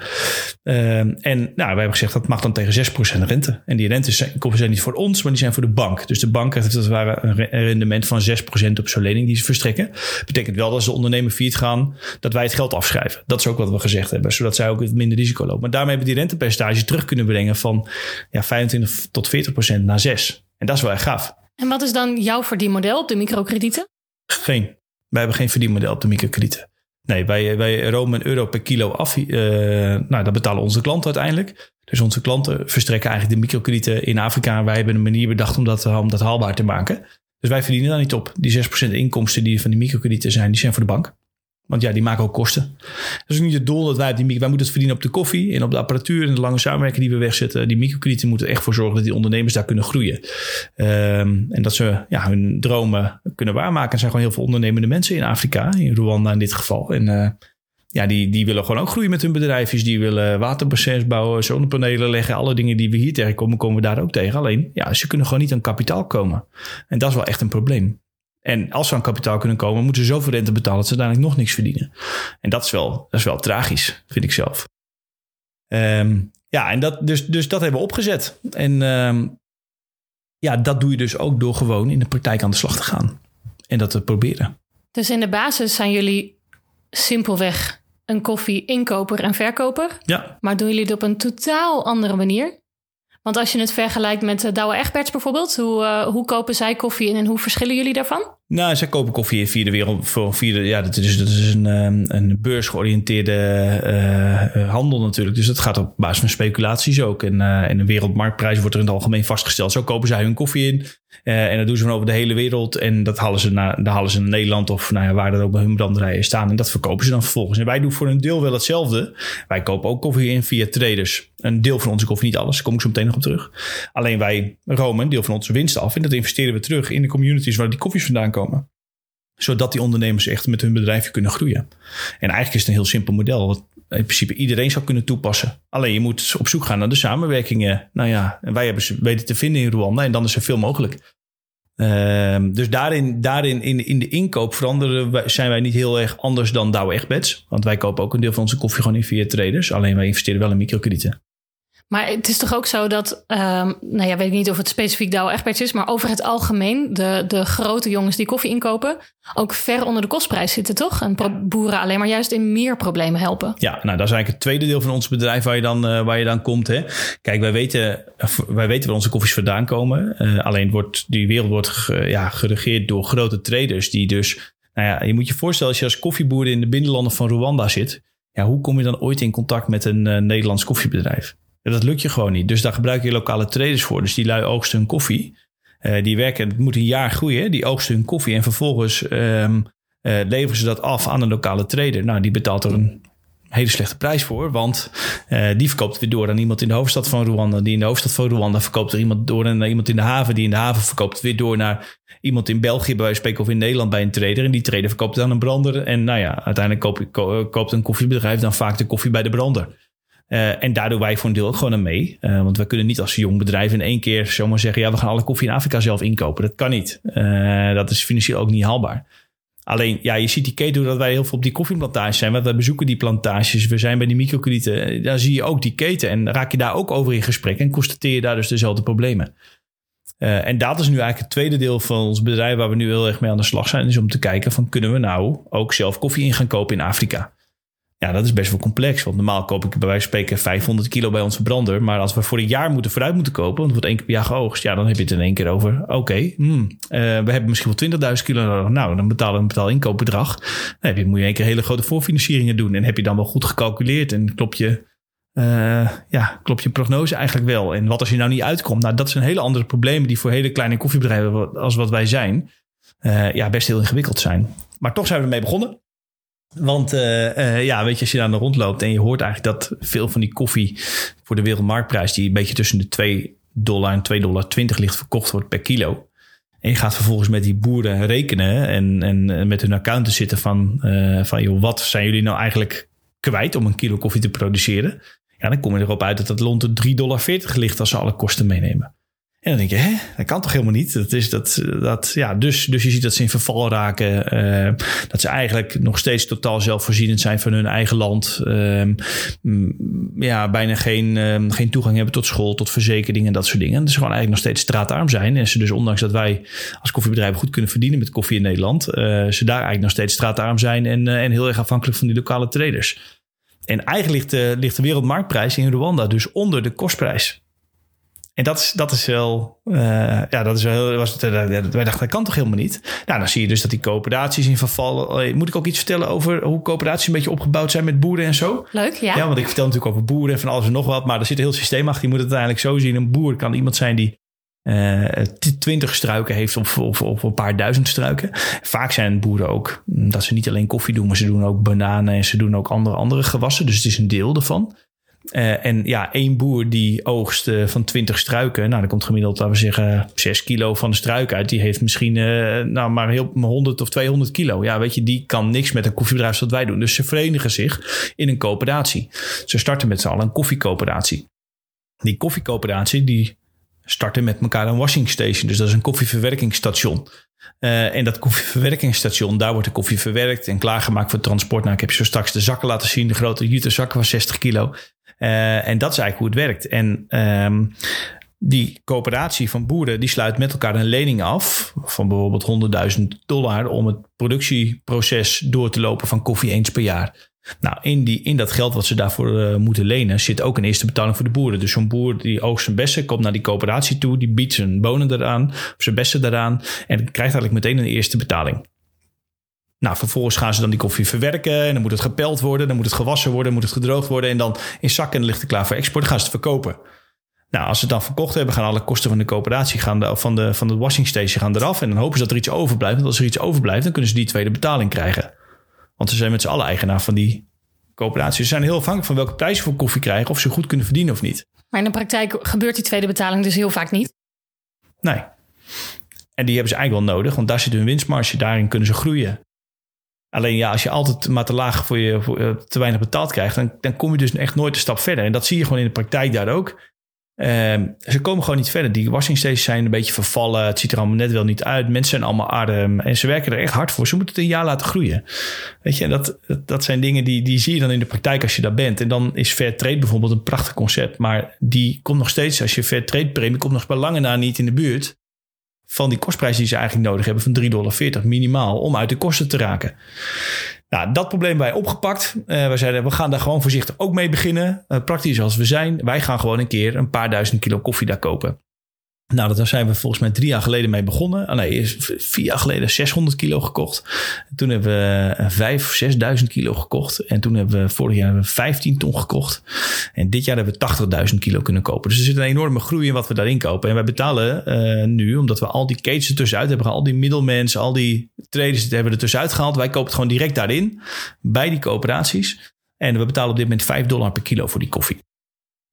Uh, en nou, wij hebben gezegd dat mag dan tegen 6% rente. En die rentes zijn, zijn niet voor ons, maar die zijn voor de bank. Dus de bank heeft als het ware een rendement van 6% op zo'n lening die ze verstrekken. Betekent wel dat als de ondernemer failliet gaan, dat wij het geld afschrijven. Dat is ook wat we gezegd hebben, zodat zij ook minder risico lopen. Maar daarmee hebben we die rentepercentage terug kunnen brengen van ja, 25 tot 40% naar 6. En dat is wel erg gaaf.
En wat is dan jouw verdienmodel op de microkredieten?
Geen. Wij hebben geen verdienmodel op de microkredieten. Nee, wij, wij romen een euro per kilo af. Uh, nou, dat betalen onze klanten uiteindelijk. Dus onze klanten verstrekken eigenlijk de microkredieten in Afrika. Wij hebben een manier bedacht om dat, om dat haalbaar te maken. Dus wij verdienen daar niet op. Die 6% inkomsten die van die microkredieten zijn, die zijn voor de bank. Want ja, die maken ook kosten. Dat is niet het doel dat wij die Wij moeten het verdienen op de koffie en op de apparatuur en de lange samenwerking die we wegzetten. Die microkredieten moeten er echt voor zorgen dat die ondernemers daar kunnen groeien. Um, en dat ze ja, hun dromen kunnen waarmaken. Er zijn gewoon heel veel ondernemende mensen in Afrika, in Rwanda in dit geval. En uh, ja, die, die willen gewoon ook groeien met hun bedrijfjes. Die willen waterbassins bouwen, zonnepanelen leggen. Alle dingen die we hier tegenkomen, komen we daar ook tegen. Alleen, ja, ze kunnen gewoon niet aan kapitaal komen. En dat is wel echt een probleem. En als ze aan kapitaal kunnen komen, moeten ze zoveel rente betalen dat ze uiteindelijk nog niks verdienen. En dat is wel, dat is wel tragisch, vind ik zelf. Um, ja, en dat, dus, dus dat hebben we opgezet. En um, ja, dat doe je dus ook door gewoon in de praktijk aan de slag te gaan. En dat te proberen.
Dus in de basis zijn jullie simpelweg een koffie-inkoper en verkoper.
Ja.
Maar doen jullie het op een totaal andere manier? Want als je het vergelijkt met uh, Douwe Egberts bijvoorbeeld, hoe, uh, hoe kopen zij koffie in en hoe verschillen jullie daarvan?
Nou, zij kopen koffie in vierde wereld. Voor vierde, ja, dat is, dat is een, um, een beursgeoriënteerde uh, handel natuurlijk. Dus dat gaat op basis van speculaties ook. En, uh, en de wereldmarktprijs wordt er in het algemeen vastgesteld. Zo kopen zij hun koffie in. En dat doen ze van over de hele wereld. En dat halen ze naar, dat halen ze naar Nederland of nou ja, waar dat ook bij hun branderijen staan. En dat verkopen ze dan vervolgens. En wij doen voor een deel wel hetzelfde. Wij kopen ook koffie in via traders. Een deel van onze koffie, niet alles. Daar kom ik zo meteen nog op terug. Alleen wij romen een deel van onze winst af. En dat investeren we terug in de communities waar die koffies vandaan komen zodat die ondernemers echt met hun bedrijfje kunnen groeien. En eigenlijk is het een heel simpel model. Wat in principe iedereen zou kunnen toepassen. Alleen je moet op zoek gaan naar de samenwerkingen. Nou ja, en wij hebben ze weten te vinden in Rwanda. En dan is er veel mogelijk. Uh, dus daarin, daarin in, in de inkoop veranderen zijn wij niet heel erg anders dan Douwe Egberts. Want wij kopen ook een deel van onze koffie gewoon in via traders. Alleen wij investeren wel in microkredieten.
Maar het is toch ook zo dat, um, nou ja, weet ik niet of het specifiek Douwe Egberts is, maar over het algemeen de, de grote jongens die koffie inkopen ook ver onder de kostprijs zitten, toch? En boeren alleen maar juist in meer problemen helpen.
Ja, nou dat is eigenlijk het tweede deel van ons bedrijf waar je dan, uh, waar je dan komt. Hè. Kijk, wij weten, wij weten waar onze koffies vandaan komen. Uh, alleen wordt die wereld wordt ja, geregeerd door grote traders die dus, nou ja, je moet je voorstellen als je als koffieboer in de binnenlanden van Rwanda zit, ja, hoe kom je dan ooit in contact met een Nederlands koffiebedrijf? Dat lukt je gewoon niet. Dus daar gebruik je lokale traders voor. Dus die lui oogsten hun koffie. Uh, die werken, het moet een jaar groeien. Die oogsten hun koffie en vervolgens um, uh, leveren ze dat af aan een lokale trader. Nou, die betaalt er een hele slechte prijs voor. Want uh, die verkoopt weer door aan iemand in de hoofdstad van Rwanda. Die in de hoofdstad van Rwanda verkoopt er iemand door naar iemand in de haven. Die in de haven verkoopt weer door naar iemand in België bij wijze spreken of in Nederland bij een trader. En die trader verkoopt aan een brander. En nou ja, uiteindelijk koop, koopt een koffiebedrijf dan vaak de koffie bij de brander. Uh, en daar doen wij voor een deel ook gewoon aan mee. Uh, want we kunnen niet als jong bedrijf in één keer zomaar zeggen... ja, we gaan alle koffie in Afrika zelf inkopen. Dat kan niet. Uh, dat is financieel ook niet haalbaar. Alleen, ja, je ziet die keten dat wij heel veel op die koffieplantages zijn. Want wij bezoeken die plantages. We zijn bij die microkredieten. Daar zie je ook die keten. En raak je daar ook over in gesprek. En constateer je daar dus dezelfde problemen. en dat is nu eigenlijk het tweede deel van ons bedrijf... waar we nu heel erg mee aan de slag zijn. Is om te kijken van kunnen we nou ook zelf koffie in gaan kopen in Afrika. Ja, dat is best wel complex. Want normaal koop ik bij wijze van spreken 500 kilo bij onze brander. Maar als we voor een jaar moeten vooruit moeten kopen, want het wordt één keer per jaar geoogst. Ja, dan heb je het in één keer over. Oké, hmm, uh, we hebben misschien wel 20.000 kilo. Nou, dan betalen we een betaal inkoopbedrag. Dan heb je, moet je één keer hele grote voorfinancieringen doen. En heb je dan wel goed gecalculeerd en klop je, uh, ja, klop je prognose eigenlijk wel. En wat als je nou niet uitkomt? Nou, dat zijn hele andere problemen die voor hele kleine koffiebedrijven als wat wij zijn, uh, ja, best heel ingewikkeld zijn. Maar toch zijn we ermee begonnen. Want uh, uh, ja, weet je, als je daar rondloopt en je hoort eigenlijk dat veel van die koffie voor de wereldmarktprijs, die een beetje tussen de 2 dollar en 2,20 dollar ligt, verkocht wordt per kilo. En je gaat vervolgens met die boeren rekenen en, en met hun accounten zitten van, uh, van joh, wat zijn jullie nou eigenlijk kwijt om een kilo koffie te produceren? Ja, dan kom je erop uit dat dat rond de 3,40 dollar ligt als ze alle kosten meenemen. En dan denk je, hè, dat kan toch helemaal niet? Dat is dat, dat, ja, dus, dus je ziet dat ze in verval raken. Uh, dat ze eigenlijk nog steeds totaal zelfvoorzienend zijn van hun eigen land. Uh, ja, bijna geen, uh, geen toegang hebben tot school, tot verzekeringen en dat soort dingen. Dus gewoon eigenlijk nog steeds straatarm zijn. En ze dus ondanks dat wij als koffiebedrijven goed kunnen verdienen met koffie in Nederland, uh, ze daar eigenlijk nog steeds straatarm zijn en, en heel erg afhankelijk van die lokale traders. En eigenlijk ligt de, ligt de wereldmarktprijs in Rwanda dus onder de kostprijs. En dat is, dat is wel, uh, ja, dat is wel heel, was het, uh, wij dachten, dat kan toch helemaal niet? Nou, dan zie je dus dat die coöperaties in verval. Moet ik ook iets vertellen over hoe coöperaties een beetje opgebouwd zijn met boeren en zo?
Leuk, ja.
Ja, want ik vertel natuurlijk over boeren en van alles en nog wat, maar er zit een heel systeem achter. Je moet het uiteindelijk zo zien. Een boer kan iemand zijn die twintig uh, struiken heeft of, of, of, een paar duizend struiken. Vaak zijn boeren ook dat ze niet alleen koffie doen, maar ze doen ook bananen en ze doen ook andere, andere gewassen. Dus het is een deel ervan. Uh, en ja, één boer die oogst uh, van 20 struiken. Nou, dan komt gemiddeld, laten we zeggen, 6 kilo van de struik uit. Die heeft misschien uh, nou, maar heel 100 of 200 kilo. Ja, weet je, die kan niks met een koffiebedrijf zoals wij doen. Dus ze verenigen zich in een coöperatie. Ze starten met z'n allen een koffiecoöperatie. Die koffiecoöperatie, die starten met elkaar een washing station. Dus dat is een koffieverwerkingsstation. En dat koffieverwerkingsstation, daar wordt de koffie verwerkt en klaargemaakt voor transport. Nou, ik heb je zo straks de zakken laten zien, de grote jute zakken van 60 kilo. Uh, en dat is eigenlijk hoe het werkt. En um, die coöperatie van boeren, die sluit met elkaar een lening af van bijvoorbeeld 100.000 dollar om het productieproces door te lopen van koffie eens per jaar. Nou, in, die, in dat geld wat ze daarvoor uh, moeten lenen zit ook een eerste betaling voor de boeren. Dus zo'n boer die oogst zijn bessen, komt naar die coöperatie toe, die biedt zijn bonen eraan, of zijn bessen eraan en krijgt eigenlijk meteen een eerste betaling. Nou, vervolgens gaan ze dan die koffie verwerken en dan moet het gepeld worden, dan moet het gewassen worden, dan moet het gedroogd worden en dan in zakken ligt het klaar voor export, dan gaan ze het verkopen. Nou, als ze het dan verkocht hebben, gaan alle kosten van de coöperatie, gaan de, van, de, van de washing station gaan eraf. En dan hopen ze dat er iets overblijft. Want als er iets overblijft, dan kunnen ze die tweede betaling krijgen. Want ze zijn met z'n allen eigenaar van die coöperatie. Ze zijn heel afhankelijk van welke prijs ze voor koffie krijgen, of ze goed kunnen verdienen of niet.
Maar in de praktijk gebeurt die tweede betaling dus heel vaak niet.
Nee. En die hebben ze eigenlijk wel nodig, want daar zit hun winstmarge, daarin kunnen ze groeien. Alleen ja, als je altijd maar te laag voor je voor, te weinig betaald krijgt, dan, dan kom je dus echt nooit een stap verder. En dat zie je gewoon in de praktijk daar ook. Uh, ze komen gewoon niet verder. Die washing stations zijn een beetje vervallen. Het ziet er allemaal net wel niet uit. Mensen zijn allemaal arm. En ze werken er echt hard voor. Ze moeten het een jaar laten groeien. Weet je, en dat, dat zijn dingen die, die zie je dan in de praktijk als je daar bent. En dan is fair trade bijvoorbeeld een prachtig concept. Maar die komt nog steeds, als je fair trade premie, komt nog bij lange na niet in de buurt van die kostprijs die ze eigenlijk nodig hebben van 3,40 dollar minimaal om uit de kosten te raken. Nou, dat probleem wij opgepakt. Uh, we zeiden, we gaan daar gewoon voorzichtig ook mee beginnen. Uh, praktisch als we zijn. Wij gaan gewoon een keer een paar duizend kilo koffie daar kopen. Nou, daar zijn we volgens mij drie jaar geleden mee begonnen. Ah, nee, vier jaar geleden 600 kilo gekocht. Toen hebben we 5, 6.000 kilo gekocht. En toen hebben we vorig jaar 15 ton gekocht. En dit jaar hebben we 80.000 kilo kunnen kopen. Dus er zit een enorme groei in wat we daarin kopen. En wij betalen uh, nu, omdat we al die cases ertussenuit hebben gehaald, al die middelmens, al die traders hebben we er tussenuit gehaald. Wij kopen het gewoon direct daarin, bij die coöperaties. En we betalen op dit moment 5 dollar per kilo voor die koffie.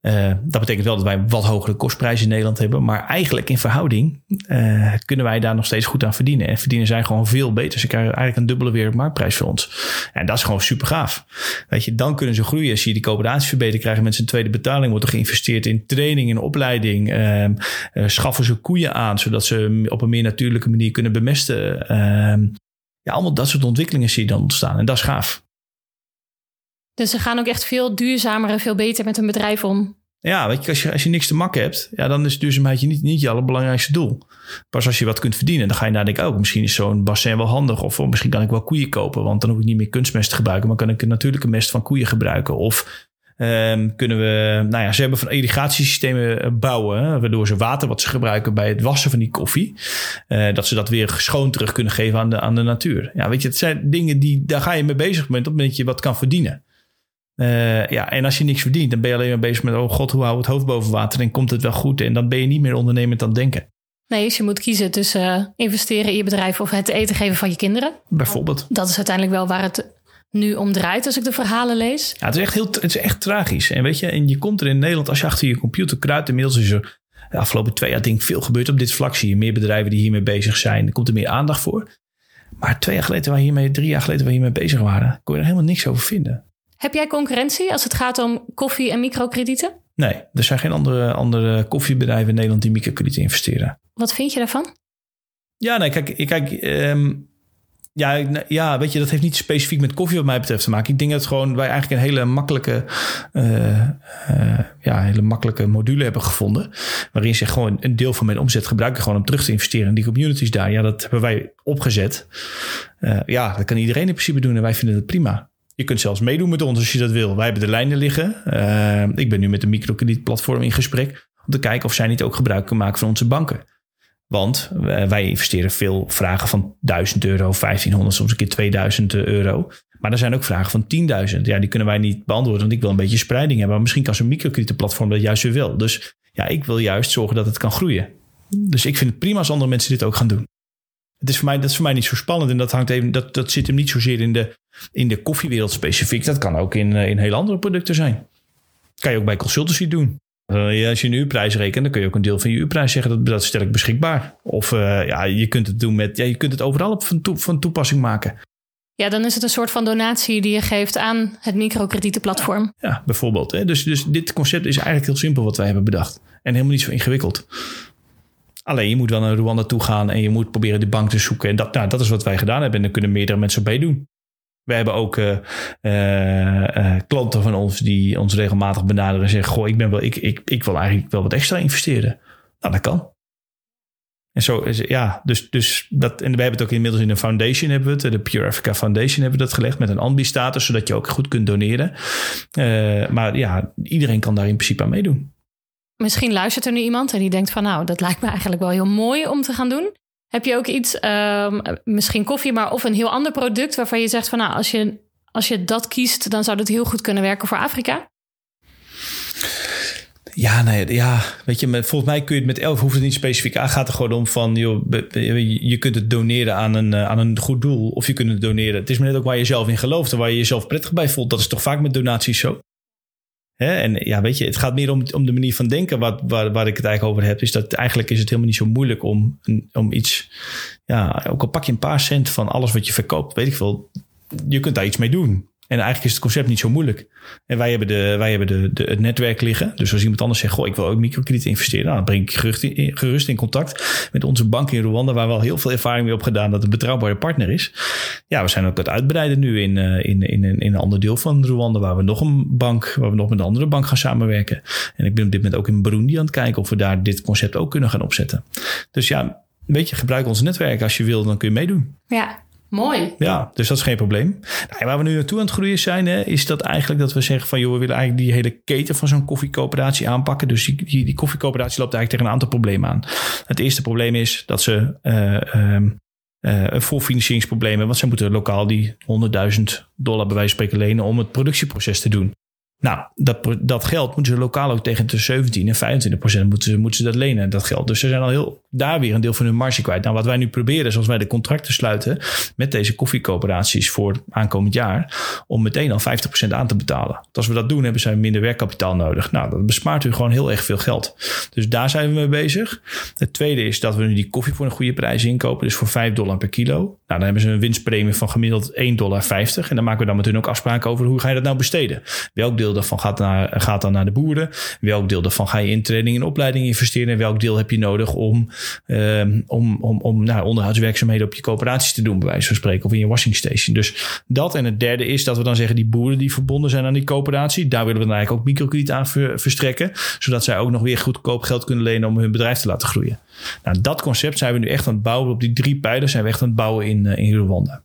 Uh, dat betekent wel dat wij wat hogere kostprijzen in Nederland hebben. Maar eigenlijk in verhouding uh, kunnen wij daar nog steeds goed aan verdienen. En verdienen zij gewoon veel beter. Ze krijgen eigenlijk een dubbele wereldmarktprijs voor ons. En dat is gewoon super gaaf. Weet je, dan kunnen ze groeien. Zie je die coöperatie verbeteren, krijgen mensen een tweede betaling. Wordt er geïnvesteerd in training, in opleiding. Uh, schaffen ze koeien aan, zodat ze op een meer natuurlijke manier kunnen bemesten. Ehm, ja, allemaal dat soort ontwikkelingen zie je dan ontstaan. En dat is gaaf.
Dus ze gaan ook echt veel duurzamer en veel beter met hun bedrijf om.
Ja, weet je, als je, als je niks te makken hebt, ja, dan is duurzaamheid je niet, niet je allerbelangrijkste doel. Pas als je wat kunt verdienen, dan ga je nadenken, oh, misschien is zo'n bassin wel handig. Of misschien kan ik wel koeien kopen, want dan hoef ik niet meer kunstmest te gebruiken, maar kan ik een natuurlijke mest van koeien gebruiken. Of um, kunnen we, nou ja, ze hebben van irrigatiesystemen bouwen, waardoor ze water wat ze gebruiken bij het wassen van die koffie, uh, dat ze dat weer schoon terug kunnen geven aan de, aan de natuur. Ja, weet je, het zijn dingen die, daar ga je mee bezig op het moment dat je wat kan verdienen. Uh, ja, en als je niks verdient, dan ben je alleen maar bezig met: oh god, hoe hou we het hoofd boven water en komt het wel goed? En dan ben je niet meer ondernemend aan het denken.
Nee, dus je moet kiezen tussen uh, investeren in je bedrijf of het eten geven van je kinderen.
Bijvoorbeeld.
Dat is uiteindelijk wel waar het nu om draait als ik de verhalen lees.
Ja, het is echt, heel, het is echt tragisch. En weet je, en je komt er in Nederland, als je achter je computer kruipt, inmiddels is er de afgelopen twee jaar denk ik veel gebeurd op dit vlak. Zie je meer bedrijven die hiermee bezig zijn. Er komt er meer aandacht voor. Maar twee jaar geleden, waar hiermee, drie jaar geleden, waar hiermee bezig waren, kon je er helemaal niks over vinden.
Heb jij concurrentie als het gaat om koffie- en microkredieten?
Nee, er zijn geen andere, andere koffiebedrijven in Nederland die microkrediet investeren.
Wat vind je daarvan?
Ja, nee, kijk, kijk ehm, ja, ja, weet je, dat heeft niet specifiek met koffie wat mij betreft te maken. Ik denk dat gewoon wij eigenlijk een hele makkelijke, uh, uh, ja, hele makkelijke module hebben gevonden. Waarin ze gewoon een deel van mijn omzet gebruiken gewoon om terug te investeren in die communities daar. Ja, dat hebben wij opgezet. Uh, ja, dat kan iedereen in principe doen en wij vinden het prima. Je kunt zelfs meedoen met ons als je dat wil. Wij hebben de lijnen liggen. ik ben nu met een microkredietplatform in gesprek om te kijken of zij niet ook gebruik kunnen maken van onze banken. Want wij investeren veel vragen van 1000 euro, 1500, soms een keer 2000 euro. Maar er zijn ook vragen van 10.000. Ja, die kunnen wij niet beantwoorden, want ik wil een beetje spreiding hebben. Maar misschien kan zo'n microkredietenplatform dat juist weer wel. Dus ja, ik wil juist zorgen dat het kan groeien. Dus ik vind het prima als andere mensen dit ook gaan doen. Het is voor mij, dat is voor mij niet zo spannend. En dat, hangt even, dat, dat zit hem niet zozeer in de, in de koffiewereld specifiek. Dat kan ook in, eh, in hele andere producten zijn. Kan je ook bij consultancy doen. Uh, als je een uurprijs rekent, dan kun je ook een deel van je uurprijs zeggen dat, dat stel ik beschikbaar. Of uh, ja, je kunt het doen met, ja, je kunt het overal op van, toe, van toepassing maken.
Ja, dan is het een soort van donatie die je geeft aan het microkredietenplatform.
Ja, bijvoorbeeld. Hè? Dus, dus dit concept is eigenlijk heel simpel wat wij hebben bedacht. En helemaal niet zo ingewikkeld. Alleen je moet wel naar Rwanda toe gaan en je moet proberen die bank te zoeken. En dat, nou, dat is wat wij gedaan hebben. En dan kunnen meerdere mensen meedoen. We hebben ook uh, uh, klanten van ons die ons regelmatig benaderen en zeggen: Goh, ik, ben wel, ik, ik, ik wil eigenlijk wel wat extra investeren. Nou, dat kan. En zo is ja, dus, dus dat. En we hebben het ook inmiddels in een foundation, hebben we het, de Pure Africa Foundation, hebben we dat gelegd met een ambi-status, zodat je ook goed kunt doneren. maar ja, iedereen kan daar in principe aan meedoen.
Misschien luistert er nu iemand en die denkt van nou, dat lijkt me eigenlijk wel heel mooi om te gaan doen. Heb je ook iets, um, misschien koffie, maar of een heel ander product waarvan je zegt van nou, als je, als je dat kiest, dan zou dat heel goed kunnen werken voor Afrika?
Ja, nee, ja, weet je, volgens mij kun je het met elf, hoeft het niet specifiek aan. Gaat er gewoon om van, joh, je kunt het doneren aan een, eh, aan een goed doel. Of je kunt het doneren. Het is maar net ook waar je zelf in gelooft en waar je jezelf prettig bij voelt. Dat is toch vaak met donaties zo? Hè? En ja, weet je, het gaat meer om, om de manier van denken wat, waar, waar ik het eigenlijk over heb. Is dat eigenlijk is het helemaal niet zo moeilijk om, om iets, ja, ook al pak je een paar cent van alles wat je verkoopt, weet ik veel, je kunt daar iets mee doen. En eigenlijk is het concept niet zo moeilijk. En wij hebben, de, wij hebben de, het netwerk liggen. Dus als iemand anders zegt, goh, ik wil ook microkrediet investeren. Nou, dan breng ik gerust in, gerust in contact met onze bank in Rwanda, waar we al heel veel ervaring mee op gedaan dat het een betrouwbare partner is. Ja, we zijn ook het uitbreiden nu in, in, in, in, in een ander deel van Rwanda, waar we nog een bank, waar we nog met een andere bank gaan samenwerken. En ik ben op dit moment ook in Burundi aan het kijken of we daar dit concept ook kunnen gaan opzetten. Dus ja, weet je, gebruik ons netwerk als je wil, dan kun je meedoen.
Ja, Mooi.
Ja, dus dat is geen probleem. Nou, waar we nu naartoe aan het groeien zijn, hè, is dat eigenlijk dat we zeggen van joh, we willen eigenlijk die hele keten van zo'n koffiecoöperatie aanpakken. Dus die, die, koffiecoöperatie loopt eigenlijk tegen een aantal problemen aan. Het eerste probleem is dat ze uh, um, uh, een voorfinancieringsprobleem hebben. Want ze moeten lokaal die 100.000 dollar bij wijze van spreken lenen om het productieproces te doen. Nou, dat, dat geld moeten ze lokaal ook tegen de 17 en 25 procent moeten moeten ze dat lenen, dat geld. Dus ze zijn al heel daar weer een deel van hun marge kwijt. Nou, wat wij nu proberen is als wij de contracten sluiten met deze koffiecoöperaties voor aankomend jaar, om meteen al 50% aan te betalen. als we dat doen, hebben zij minder werkkapitaal nodig. Nou, dat bespaart u gewoon heel erg veel geld. Dus daar zijn we mee bezig. Het tweede is dat we nu die koffie voor een goede prijs inkopen, dus voor 5 dollar per kilo. Nou, dan hebben ze een winstpremie van gemiddeld 1,50 dollar. En dan maken we dan met hun ook afspraken over hoe ga je dat nou besteden. Welk deel daarvan gaat, naar, gaat dan naar de boeren? Welk deel daarvan ga je in training en opleiding investeren? En welk deel heb je nodig om Um, om om, om nou, onderhoudswerkzaamheden op je coöperaties te doen, bij wijze van spreken, of in je washing station. Dus dat. En het derde is dat we dan zeggen, die boeren die verbonden zijn aan die coöperatie, daar willen we dan eigenlijk ook microkrediet aan verstrekken, zodat zij ook nog weer goedkoop geld kunnen lenen om hun bedrijf te laten groeien. Nou, dat concept zijn we nu echt aan het bouwen. Op die drie pijlers zijn we echt aan het bouwen in, uh, in Rwanda.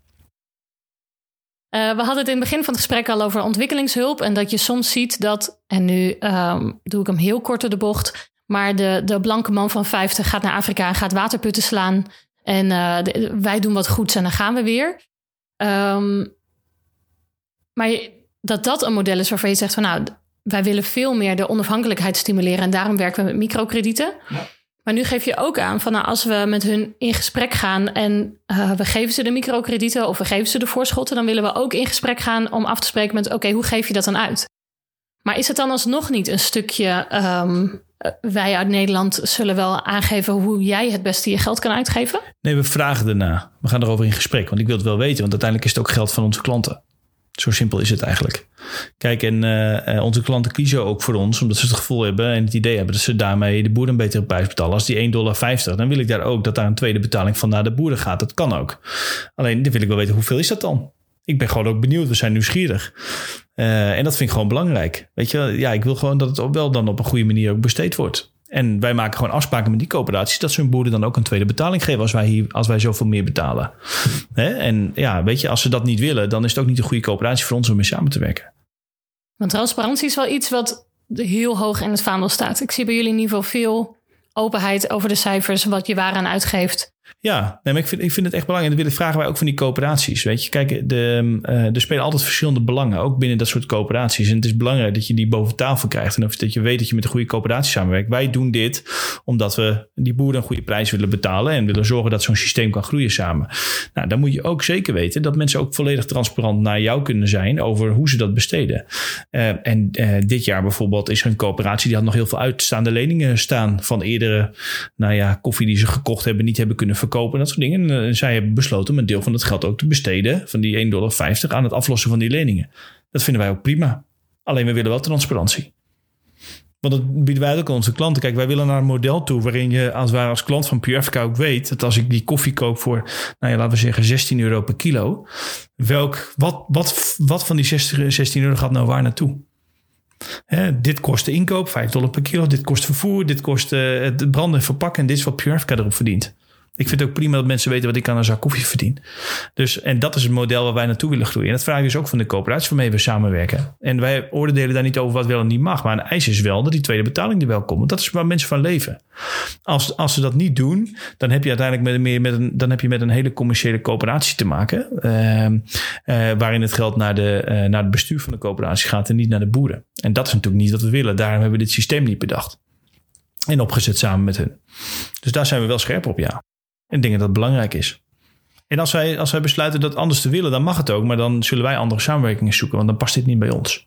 Uh, we hadden het in het begin van het gesprek al over ontwikkelingshulp. En dat je soms ziet dat, en nu um, doe ik hem heel kort door de bocht, maar de, de blanke man van 50 gaat naar Afrika en gaat waterputten slaan. En uh, wij doen wat goeds en dan gaan we weer. Um, maar dat dat een model is waarvan je zegt van nou, wij willen veel meer de onafhankelijkheid stimuleren en daarom werken we met microkredieten. Ja. Maar nu geef je ook aan van nou, als we met hun in gesprek gaan en uh, we geven ze de microkredieten of we geven ze de voorschotten, dan willen we ook in gesprek gaan om af te spreken met oké, hoe geef je dat dan uit? Maar is het dan alsnog niet een stukje um, eh, wij uit Nederland zullen wel aangeven hoe jij het beste je geld kan uitgeven?
Nee, we vragen erna. We gaan erover in gesprek, want ik wil het wel weten, want uiteindelijk is het ook geld van onze klanten. Zo simpel is het eigenlijk. Kijk, en uh, onze klanten kiezen ook voor ons omdat ze het gevoel hebben en het idee hebben dat ze daarmee de boer een betere prijs betalen. Als die 1,50 dollar, dan wil ik daar ook dat daar een tweede betaling van naar de boeren gaat. Dat kan ook. Alleen dan wil ik wel weten hoeveel is dat dan? Ik ben gewoon ook benieuwd. We zijn nieuwsgierig. Uh, en dat vind ik gewoon belangrijk. Weet je, ja, ik wil gewoon dat het wel dan op een goede manier ook besteed wordt. En wij maken gewoon afspraken met die coöperaties dat ze hun boeren dan ook een tweede betaling geven als wij, hier, als wij zoveel meer betalen. En ja, weet je, als ze dat niet willen, dan is het ook niet een goede coöperatie voor ons om mee samen te werken.
Want transparantie is wel iets wat heel hoog in het vaandel staat. Ik zie bij jullie in ieder geval veel openheid over de cijfers, wat je waaraan uitgeeft.
Ja, maar ik vind, ik vind het echt belangrijk. En dat willen vragen wij ook van die coöperaties. Weet je, kijk, de, uh, er spelen altijd verschillende belangen, ook binnen dat soort coöperaties. En het is belangrijk dat je die boven tafel krijgt. En dat je weet dat je met een goede coöperatie samenwerkt. Wij doen dit omdat we die boeren een goede prijs willen betalen. En willen zorgen dat zo'n systeem kan groeien samen. Nou, dan moet je ook zeker weten dat mensen ook volledig transparant naar jou kunnen zijn over hoe ze dat besteden. Uh, en uh, dit jaar bijvoorbeeld is er een coöperatie die had nog heel veel uitstaande leningen staan van eerdere, nou ja, koffie die ze gekocht hebben, niet hebben kunnen verkopen. Dat soort dingen. En uh, zij hebben besloten om een deel van het geld ook te besteden, van die 1,50 dollar, aan het aflossen van die leningen. Dat vinden wij ook prima. Alleen we willen wel transparantie. Want dat bieden wij ook aan onze klanten. Kijk, wij willen naar een model toe waarin je als, als klant van Pure ook weet dat als ik die koffie koop voor, nou ja, laten we zeggen 16 euro per kilo, welk, wat, wat, wat van die 16, 16 euro gaat nou waar naartoe? Dit kost de inkoop, 5 dollar per kilo. Dit kost vervoer, dit kost uh, het branden en verpakken. En dit is wat Pure erop verdient. Ik vind het ook prima dat mensen weten wat ik aan een zak koffie verdien. Dus, en dat is het model waar wij naartoe willen groeien. En dat vraag je dus ook van de coöperatie waarmee we samenwerken. En wij oordelen daar niet over wat wel en niet mag. Maar een eis is wel dat die tweede betaling er wel komt. Dat is waar mensen van leven. Als, als ze dat niet doen, dan heb je uiteindelijk met, meer met, een, dan heb je met een hele commerciële coöperatie te maken. Uh, uh, waarin het geld naar, de, uh, naar het bestuur van de coöperatie gaat en niet naar de boeren. En dat is natuurlijk niet wat we willen. Daarom hebben we dit systeem niet bedacht. En opgezet samen met hun. Dus daar zijn we wel scherp op, ja. En dingen dat belangrijk is. En als wij, als wij besluiten dat anders te willen, dan mag het ook. Maar dan zullen wij andere samenwerkingen zoeken, want dan past dit niet bij ons.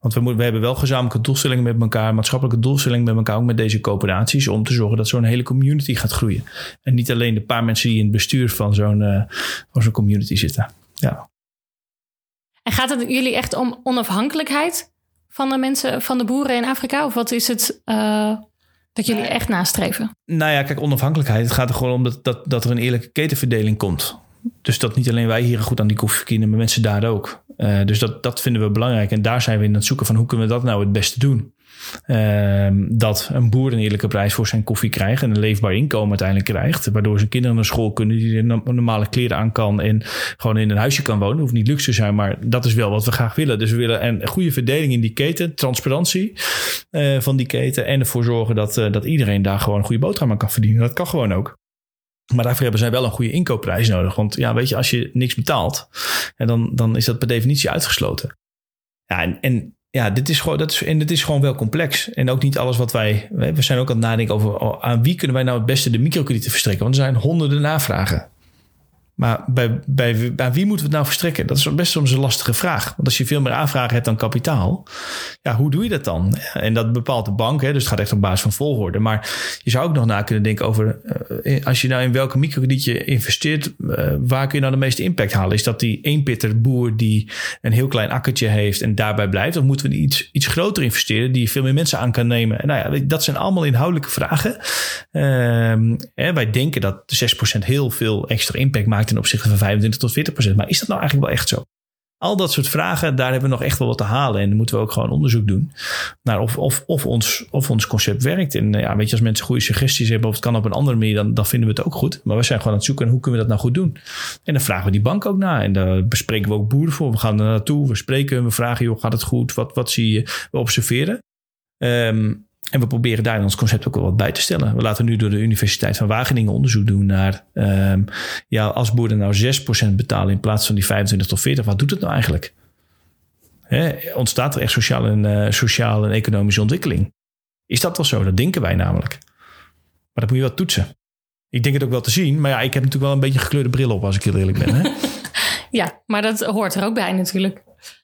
Want we, moeten, we hebben wel gezamenlijke doelstellingen met elkaar, maatschappelijke doelstellingen met elkaar, ook met deze coöperaties, om te zorgen dat zo'n hele community gaat groeien. En niet alleen de paar mensen die in het bestuur van zo'n uh, van zo'n community zitten. Ja.
En gaat het jullie echt om onafhankelijkheid van de mensen, van de boeren in Afrika? Of wat is het, uh, dat jullie echt nastreven?
Nou ja, kijk, onafhankelijkheid. Het gaat er gewoon om dat, dat, dat er een eerlijke ketenverdeling komt. Dus dat niet alleen wij hier goed aan die koffie verdienen, maar mensen daar ook. Uh, dus dat, dat vinden we belangrijk. En daar zijn we in het zoeken van hoe kunnen we dat nou het beste doen. Uh, dat een boer een eerlijke prijs voor zijn koffie krijgt en een leefbaar inkomen uiteindelijk krijgt. Waardoor zijn kinderen naar school kunnen, die normale kleren aan kan en gewoon in een huisje kan wonen. Hoeft niet luxe te zijn, maar dat is wel wat we graag willen. Dus we willen een goede verdeling in die keten, transparantie uh, van die keten en ervoor zorgen dat, uh, dat iedereen daar gewoon een goede boterham aan kan verdienen. Dat kan gewoon ook. Maar daarvoor hebben zij wel een goede inkoopprijs nodig. Want ja, weet je, als je niks betaalt, dan, dan is dat per definitie uitgesloten. Ja, en, en ja, dit is gewoon, dat is, en het is gewoon wel complex. En ook niet alles wat wij. We zijn ook aan het nadenken over oh, aan wie kunnen wij nou het beste de microkredieten verstrekken. Want er zijn honderden navragen. Maar bij, bij, bij wie moeten we het nou verstrekken? Dat is best soms een lastige vraag. Want als je veel meer aanvragen hebt dan kapitaal, ja, hoe doe je dat dan? En dat bepaalt de bank, hè, dus het gaat echt op basis van volgorde. Maar je zou ook nog na kunnen denken over, uh, als je nou in welke microkrediet je investeert, uh, waar kun je nou de meeste impact halen? Is dat die eenpitter boer die een heel klein akkertje heeft en daarbij blijft? Of moeten we iets, iets groter investeren die veel meer mensen aan kan nemen? En nou ja, dat zijn allemaal inhoudelijke vragen. Uh, hè, wij denken dat 6% heel veel extra impact maakt ten opzichte van 25 tot 40 procent. Maar is dat nou eigenlijk wel echt zo? Al dat soort vragen, daar hebben we nog echt wel wat te halen. En dan moeten we ook gewoon onderzoek doen naar of, of, of, ons, of ons concept werkt. En ja, weet je, als mensen goede suggesties hebben of het kan op een andere manier, dan, dan vinden we het ook goed. Maar we zijn gewoon aan het zoeken hoe kunnen we dat nou goed doen. En dan vragen we die bank ook na. En daar bespreken we ook boeren voor. We gaan er naartoe, we spreken, we vragen, joh, gaat het goed? Wat, wat zie je? We observeren. Um, en we proberen daar in ons concept ook wel wat bij te stellen. We laten nu door de Universiteit van Wageningen onderzoek doen naar... Um, ja, als boeren nou 6% betalen in plaats van die 25 tot 40... wat doet het nou eigenlijk? He, ontstaat er echt sociale en, uh, sociale en economische ontwikkeling? Is dat wel zo? Dat denken wij namelijk. Maar dat moet je wel toetsen. Ik denk het ook wel te zien. Maar ja, ik heb natuurlijk wel een beetje gekleurde bril op... als ik heel eerlijk ben. Hè?
ja, maar dat hoort er ook bij natuurlijk.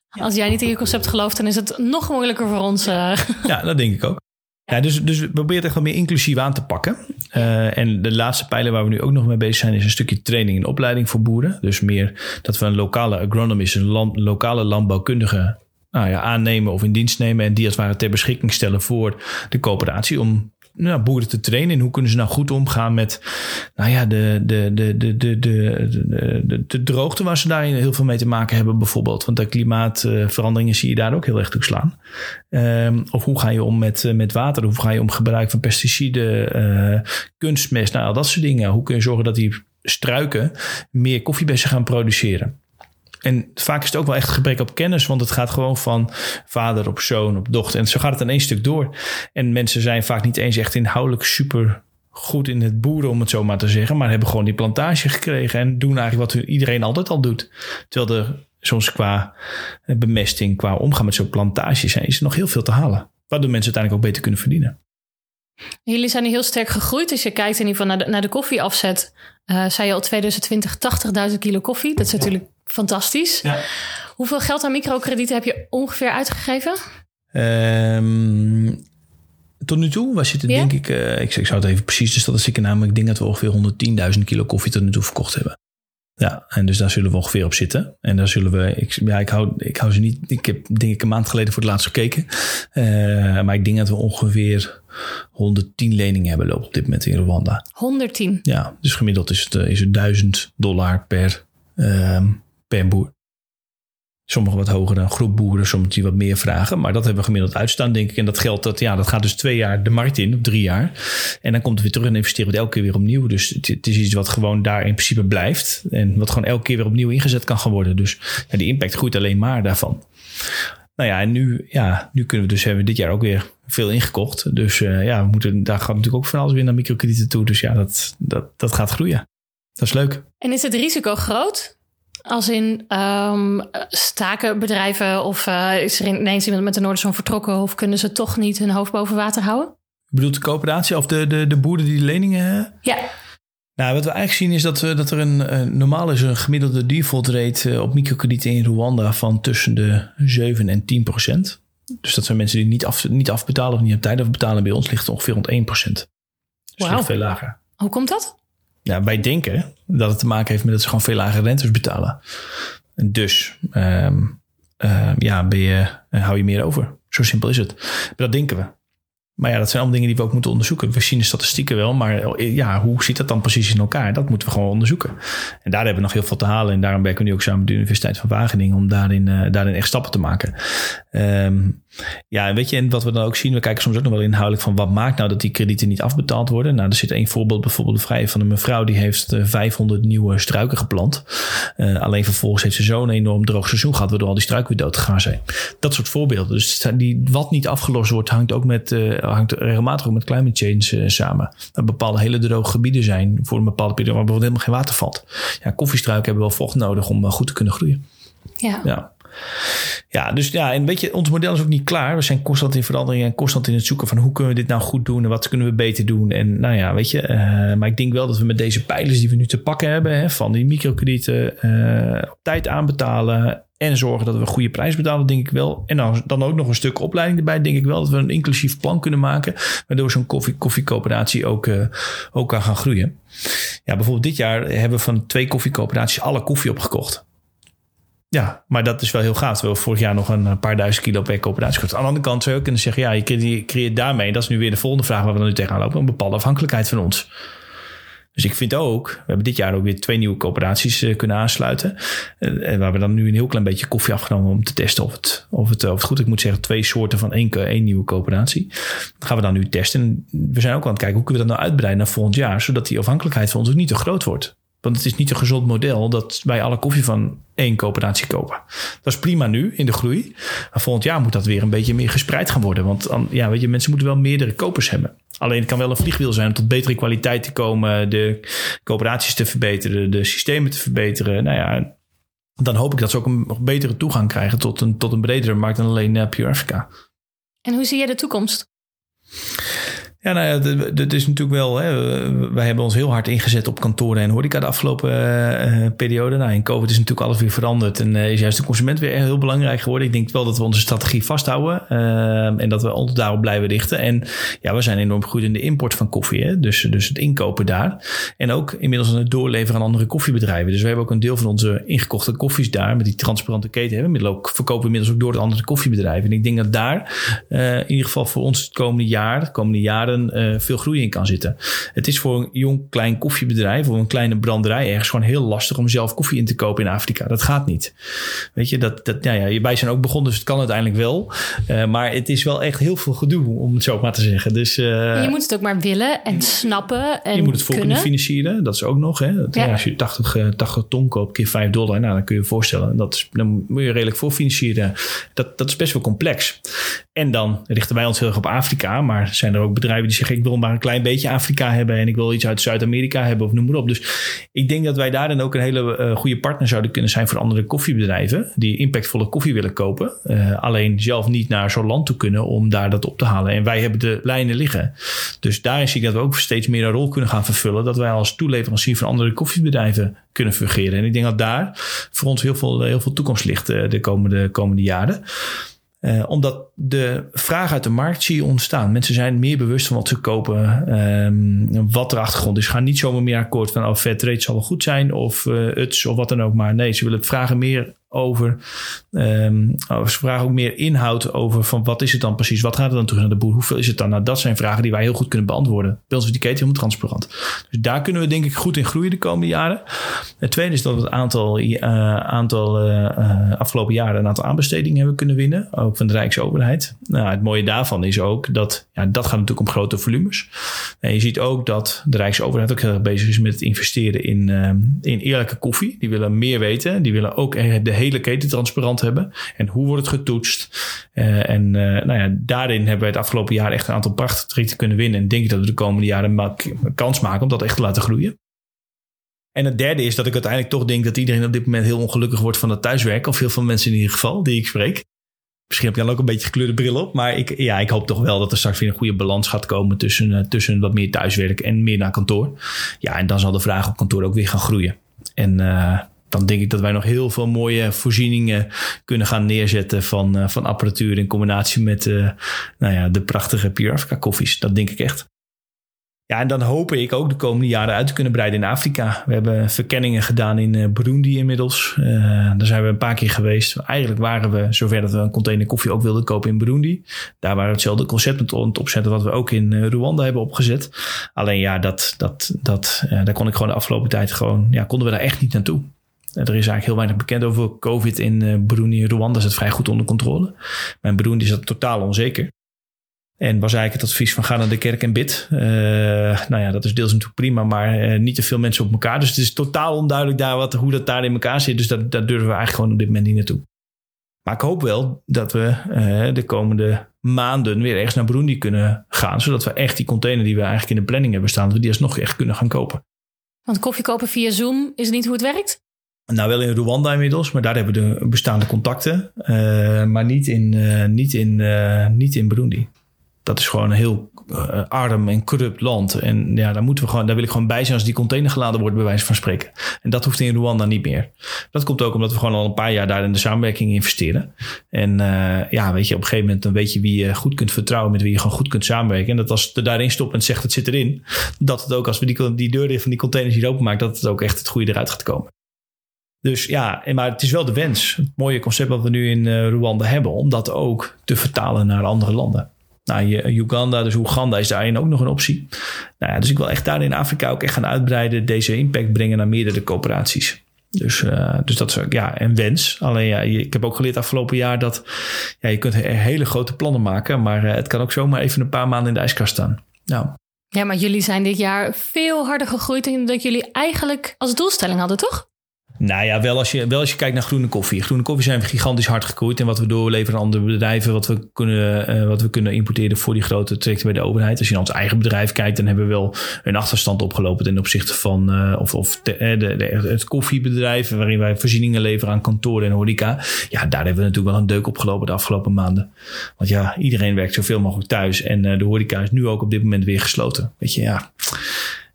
Als jij niet in je concept gelooft... dan is het nog moeilijker voor ons. Uh...
ja, dat denk ik ook. Ja, dus, dus we proberen het echt wel meer inclusief aan te pakken. Uh, en de laatste pijler waar we nu ook nog mee bezig zijn, is een stukje training en opleiding voor boeren. Dus meer dat we een lokale agronomist, een land, lokale landbouwkundige nou ja, aannemen of in dienst nemen. En die als het ware ter beschikking stellen voor de coöperatie. Om nou, boeren te trainen. En hoe kunnen ze nou goed omgaan met nou ja, de, de, de, de, de, de, de, de droogte waar ze daarin heel veel mee te maken hebben bijvoorbeeld. Want de klimaatveranderingen zie je daar ook heel erg toeslaan. Um, of hoe ga je om met, met water? Hoe ga je om gebruik van pesticiden, uh, kunstmest, nou al dat soort dingen. Hoe kun je zorgen dat die struiken meer koffiebessen gaan produceren? En vaak is het ook wel echt gebrek op kennis, want het gaat gewoon van vader op zoon op dochter. En zo gaat het in één stuk door. En mensen zijn vaak niet eens echt inhoudelijk super goed in het boeren, om het zo maar te zeggen, maar hebben gewoon die plantage gekregen en doen eigenlijk wat iedereen altijd al doet. Terwijl er soms qua bemesting, qua omgaan met zo'n plantages zijn, is er nog heel veel te halen. Waardoor mensen uiteindelijk ook beter kunnen verdienen.
Jullie zijn heel sterk gegroeid. Als je kijkt in ieder geval naar de, naar de koffieafzet, uh, zei je al 2020 80.000 kilo koffie. Dat is natuurlijk fantastisch. Ja. Hoeveel geld aan microkredieten heb je ongeveer uitgegeven?
Um, tot nu toe was het denk ik, uh, ik, ik zou het even precies de statistieken namelijk, ik denk dat we ongeveer 110.000 kilo koffie tot nu toe verkocht hebben. Ja, en dus daar zullen we ongeveer op zitten. En daar zullen we, ik, ja, ik hou, ik hou ze niet, ik heb denk ik een maand geleden voor het laatst gekeken. Uh, maar ik denk dat we ongeveer 110 leningen hebben lopen op dit moment in Rwanda.
110?
Ja, dus gemiddeld is het, is het 1000 dollar per, per boer. Sommigen wat hoger dan groep boeren, sommigen die wat meer vragen. Maar dat hebben we gemiddeld uitstaan, denk ik. En dat geldt, dat, ja, dat gaat dus twee jaar de markt in, of drie jaar. En dan komt het weer terug en investeren we elke keer weer opnieuw. Dus het, is iets wat gewoon daar in principe blijft. En wat gewoon elke keer weer opnieuw ingezet kan gaan worden. Dus ja, die impact groeit alleen maar daarvan. Nou ja, en nu, ja, nu kunnen we dus hebben we dit jaar ook weer veel ingekocht. Dus uh, ja, we moeten, daar gaat natuurlijk ook van alles weer naar microkredieten toe. Dus ja, dat, dat, dat gaat groeien. Dat is leuk.
En is het risico groot? Als in um, staken bedrijven of uh, is er ineens iemand met de Noorderzon vertrokken of kunnen ze toch niet hun hoofd boven water houden?
Je bedoelt de coöperatie of de, de, de boeren die de leningen
Ja.
Nou, wat we eigenlijk zien is dat, uh, dat er een, uh, normaal is een gemiddelde default rate uh, op microkredieten in Rwanda van tussen de 7 en 10 procent. Dus dat zijn mensen die niet, af, niet afbetalen of niet op tijd afbetalen. Bij ons ligt het ongeveer rond 1 procent. Dus wow. veel lager.
Hoe komt dat?
Ja, wij denken dat het te maken heeft met dat ze gewoon veel lagere rentes betalen. En dus um, uh, ja, je, hou je meer over. Zo simpel is het. Maar dat denken we. Maar ja, dat zijn allemaal dingen die we ook moeten onderzoeken. We zien de statistieken wel, maar ja, hoe zit dat dan precies in elkaar? Dat moeten we gewoon onderzoeken. En daar hebben we nog heel veel te halen. En daarom werken we nu ook samen met de Universiteit van Wageningen om daarin, uh, daarin echt stappen te maken. Um, ja, weet je, en wat we dan ook zien, we kijken soms ook nog wel inhoudelijk van wat maakt nou dat die kredieten niet afbetaald worden. Nou, er zit één voorbeeld bijvoorbeeld vrij van een mevrouw die heeft 500 eh, nieuwe struiken geplant. Uh, alleen vervolgens heeft ze zo'n enorm droog seizoen gehad, waardoor al die struiken weer dood gegaan zijn. Dat soort voorbeelden. Dus die, wat niet afgelost wordt, hangt ook met, hangt regelmatig ook met climate change samen. Dat bepaalde hele droge gebieden zijn voor een bepaalde periode waar bijvoorbeeld helemaal geen water valt. Ja, koffiestruiken hebben wel vocht nodig om goed te kunnen groeien.
Ja.
ja. Ja, dus ja, en weet je, ons model is ook niet klaar. We zijn constant in verandering en constant in het zoeken van hoe kunnen we dit nou goed doen en wat kunnen we beter doen. En nou ja, weet je, uh, maar ik denk wel dat we met deze pijlers die we nu te pakken hebben, hè, van die microkredieten, uh, op tijd aanbetalen en zorgen dat we een goede prijs betalen, denk ik wel. En dan, dan ook nog een stuk opleiding erbij, denk ik wel dat we een inclusief plan kunnen maken, waardoor zo'n koffie, koffiecoöperatie ook, uh, ook kan gaan groeien. Ja, bijvoorbeeld dit jaar hebben we van twee koffiecoöperaties alle koffie opgekocht. Ja, maar dat is wel heel gaaf. We hebben vorig jaar nog een paar duizend kilo per coöperatie gehad. Aan de andere kant zou je kunnen zeggen... ja, je creëert daarmee, dat is nu weer de volgende vraag... waar we dan nu tegenaan lopen, een bepaalde afhankelijkheid van ons. Dus ik vind ook, we hebben dit jaar ook weer twee nieuwe coöperaties uh, kunnen aansluiten. En waar we dan nu een heel klein beetje koffie afgenomen om te testen of het, of het, of het goed. Ik moet zeggen, twee soorten van één, één nieuwe coöperatie. Gaan we dan nu testen. we zijn ook aan het kijken hoe kunnen we dat nou uitbreiden naar volgend jaar, zodat die afhankelijkheid van ons ook niet te groot wordt. Want het is niet een gezond model dat wij alle koffie van één coöperatie kopen. Dat is prima nu in de groei. Maar volgend jaar moet dat weer een beetje meer gespreid gaan worden. Want ja, weet je, mensen moeten wel meerdere kopers hebben. Alleen het kan wel een vliegwiel zijn om tot betere kwaliteit te komen, de coöperaties te verbeteren, de systemen te verbeteren. Nou ja, dan hoop ik dat ze ook een betere toegang krijgen tot een, tot een bredere markt dan alleen uh, Pure Africa.
En hoe zie je de toekomst?
Ja, nou ja, dat is natuurlijk wel. Hè, wij hebben ons heel hard ingezet op kantoren en horeca de afgelopen uh, periode. Nou, in COVID is natuurlijk alles weer veranderd en uh, is juist de consument weer heel belangrijk geworden. Ik denk wel dat we onze strategie vasthouden uh, en dat we ons daarop blijven richten. En ja, we zijn enorm goed in de import van koffie, hè? Dus, dus het inkopen daar. En ook inmiddels aan het doorleveren aan andere koffiebedrijven. Dus we hebben ook een deel van onze ingekochte koffies daar met die transparante keten. Hebben. Inmiddels ook, verkopen we inmiddels ook door de andere koffiebedrijven. En ik denk dat daar in ieder geval voor ons het komende jaar, de komende jaren uh, veel groei in kan zitten. Het is voor een jong klein koffiebedrijf of een kleine branderij ergens gewoon heel lastig om zelf koffie in te kopen in Afrika. Dat gaat niet. Weet je, dat, dat, ja, ja, wij zijn ook begonnen, dus het kan uiteindelijk wel. Uh, maar het is wel echt heel veel gedoe, om het zo maar te zeggen. Dus, uh,
je moet het ook maar willen en snappen. En
je moet het voor kunnen financieren. Dat is ook nog. Hè. Dat, ja. als je 80, 80 ton koopt, keer 5 dollar, nou, dan kun je je voorstellen. Dat is, dan moet je redelijk voor financieren. Dat, dat is best wel complex. En dan richten wij ons heel erg op Afrika. Maar zijn er ook bedrijven die zeggen: ik wil maar een klein beetje Afrika hebben. En ik wil iets uit Zuid-Amerika hebben of noem maar op. Dus ik denk dat wij daar dan ook een hele uh, goede partner zouden kunnen zijn voor andere koffiebedrijven. Die impactvolle koffie willen kopen. Uh, alleen zelf niet naar zo'n land toe kunnen om daar dat op te halen. En wij hebben de lijnen liggen. Dus daarin zie ik dat we ook steeds meer een rol kunnen gaan vervullen. Dat wij als toeleverancier van andere koffiebedrijven kunnen fungeren. En ik denk dat daar voor ons heel veel, heel veel toekomst ligt de komende, komende jaren. Uh, omdat de vraag uit de markt zie je ontstaan. Mensen zijn meer bewust van wat ze kopen, um, wat de achtergrond is. Gaan niet zomaar meer akkoord van oh, Fairtrade zal wel goed zijn of uh, UTS of wat dan ook. Maar nee, ze willen vragen meer over. Um, ze vragen ook meer inhoud over van wat is het dan precies? Wat gaat er dan terug naar de boer? Hoeveel is het dan? Nou, dat zijn vragen die wij heel goed kunnen beantwoorden. Bij ons is die keten helemaal transparant. Dus daar kunnen we denk ik goed in groeien de komende jaren. Het tweede is dat we het aantal, uh, aantal uh, afgelopen jaren een aantal aanbestedingen hebben kunnen winnen. Ook van de Rijksoverheid. Nou, het mooie daarvan is ook dat ja, dat gaat natuurlijk om grote volumes. En je ziet ook dat de Rijksoverheid ook heel erg bezig is met het investeren in, in eerlijke koffie. Die willen meer weten. Die willen ook de hele keten transparant hebben. En hoe wordt het getoetst? En nou ja, daarin hebben wij het afgelopen jaar echt een aantal prachtige trajecten kunnen winnen. En denk ik dat we de komende jaren kans maken om dat echt te laten groeien. En het derde is dat ik uiteindelijk toch denk dat iedereen op dit moment heel ongelukkig wordt van het thuiswerken. Of heel veel mensen in ieder geval die ik spreek. Misschien heb je dan ook een beetje gekleurde bril op. Maar ik, ja, ik hoop toch wel dat er straks weer een goede balans gaat komen tussen, uh, tussen wat meer thuiswerk en meer naar kantoor. Ja, en dan zal de vraag op kantoor ook weer gaan groeien. En uh, dan denk ik dat wij nog heel veel mooie voorzieningen kunnen gaan neerzetten van, uh, van apparatuur in combinatie met nou ja, de prachtige Pure koffies. Dat denk ik echt. Ja, en dan hoop ik ook de komende jaren uit te kunnen breiden in Afrika. We hebben verkenningen gedaan in uh, Burundi inmiddels. Uh, daar zijn we een paar keer geweest. Eigenlijk waren we zover dat we een container koffie ook wilden kopen in Burundi. Daar waren we hetzelfde concept met het opzetten wat we ook in uh, Rwanda hebben opgezet. Alleen ja, dat, dat, dat, daar kon ik gewoon de afgelopen tijd gewoon, ja, konden we daar echt niet naartoe. Er is eigenlijk heel weinig bekend over COVID in Burundi Rwanda. Is het vrij goed onder controle. Maar in Burundi is dat totaal onzeker. En was eigenlijk het advies van ga naar de kerk en bid. Uh, nou ja, dat is deels natuurlijk prima, maar uh, niet te veel mensen op elkaar. Dus het is totaal onduidelijk daar wat, hoe dat daar in elkaar zit. Dus dat, daar durven we eigenlijk gewoon op dit moment niet naartoe. Maar ik hoop wel dat we uh, de komende maanden weer ergens naar Burundi kunnen gaan. Zodat we echt die container die we eigenlijk in de planning hebben staan, dat we die alsnog echt kunnen gaan kopen.
Want koffie kopen via Zoom is niet hoe het werkt?
Nou, wel in Rwanda inmiddels, maar daar hebben we de bestaande contacten. Maar niet in, niet, in, niet in Burundi. Dat is gewoon een heel arm en corrupt land. En ja, daar, moeten we gewoon, daar wil ik gewoon bij zijn als die container geladen wordt, bij wijze van spreken. En dat hoeft in Rwanda niet meer. Dat komt ook omdat we gewoon al een paar jaar daar in de samenwerking investeren. En ja, weet je, op een gegeven moment dan weet je wie je goed kunt vertrouwen, met wie je gewoon goed kunt samenwerken. En dat als het er daarin stopt en zegt het zit erin, dat het ook als we die, die deur van die containers hier openmaken, dat het ook echt het goede eruit gaat komen. Dus ja, maar het is wel de wens. Het mooie concept wat we nu in uh, Rwanda hebben, om dat ook te vertalen naar andere landen. Nou, Uganda, dus Oeganda is daarin ook nog een optie. Nou ja, dus ik wil echt daar in Afrika ook echt gaan uitbreiden, deze impact brengen naar meerdere coöperaties. Dus, uh, dus dat is ja, een wens. Alleen ja, ik heb ook geleerd afgelopen jaar dat ja, je kunt hele grote plannen maken, maar uh, het kan ook zomaar even een paar maanden in de ijskast staan. Nou.
Ja, maar jullie zijn dit jaar veel harder gegroeid dan dat jullie eigenlijk als doelstelling hadden, toch?
Nou ja, wel als, je, wel als je kijkt naar groene koffie. Groene koffie zijn gigantisch hard gegroeid. En wat we doorleveren aan andere bedrijven, wat we kunnen, uh, wat we kunnen importeren voor die grote trajecten bij de overheid. Als je naar ons eigen bedrijf kijkt, dan hebben we wel een achterstand opgelopen ten opzichte van uh, of, of de, de, het koffiebedrijf, waarin wij voorzieningen leveren aan kantoren en horeca. Ja, daar hebben we natuurlijk wel een deuk opgelopen de afgelopen maanden. Want ja, iedereen werkt zoveel mogelijk thuis. En de horeca is nu ook op dit moment weer gesloten. Weet je, ja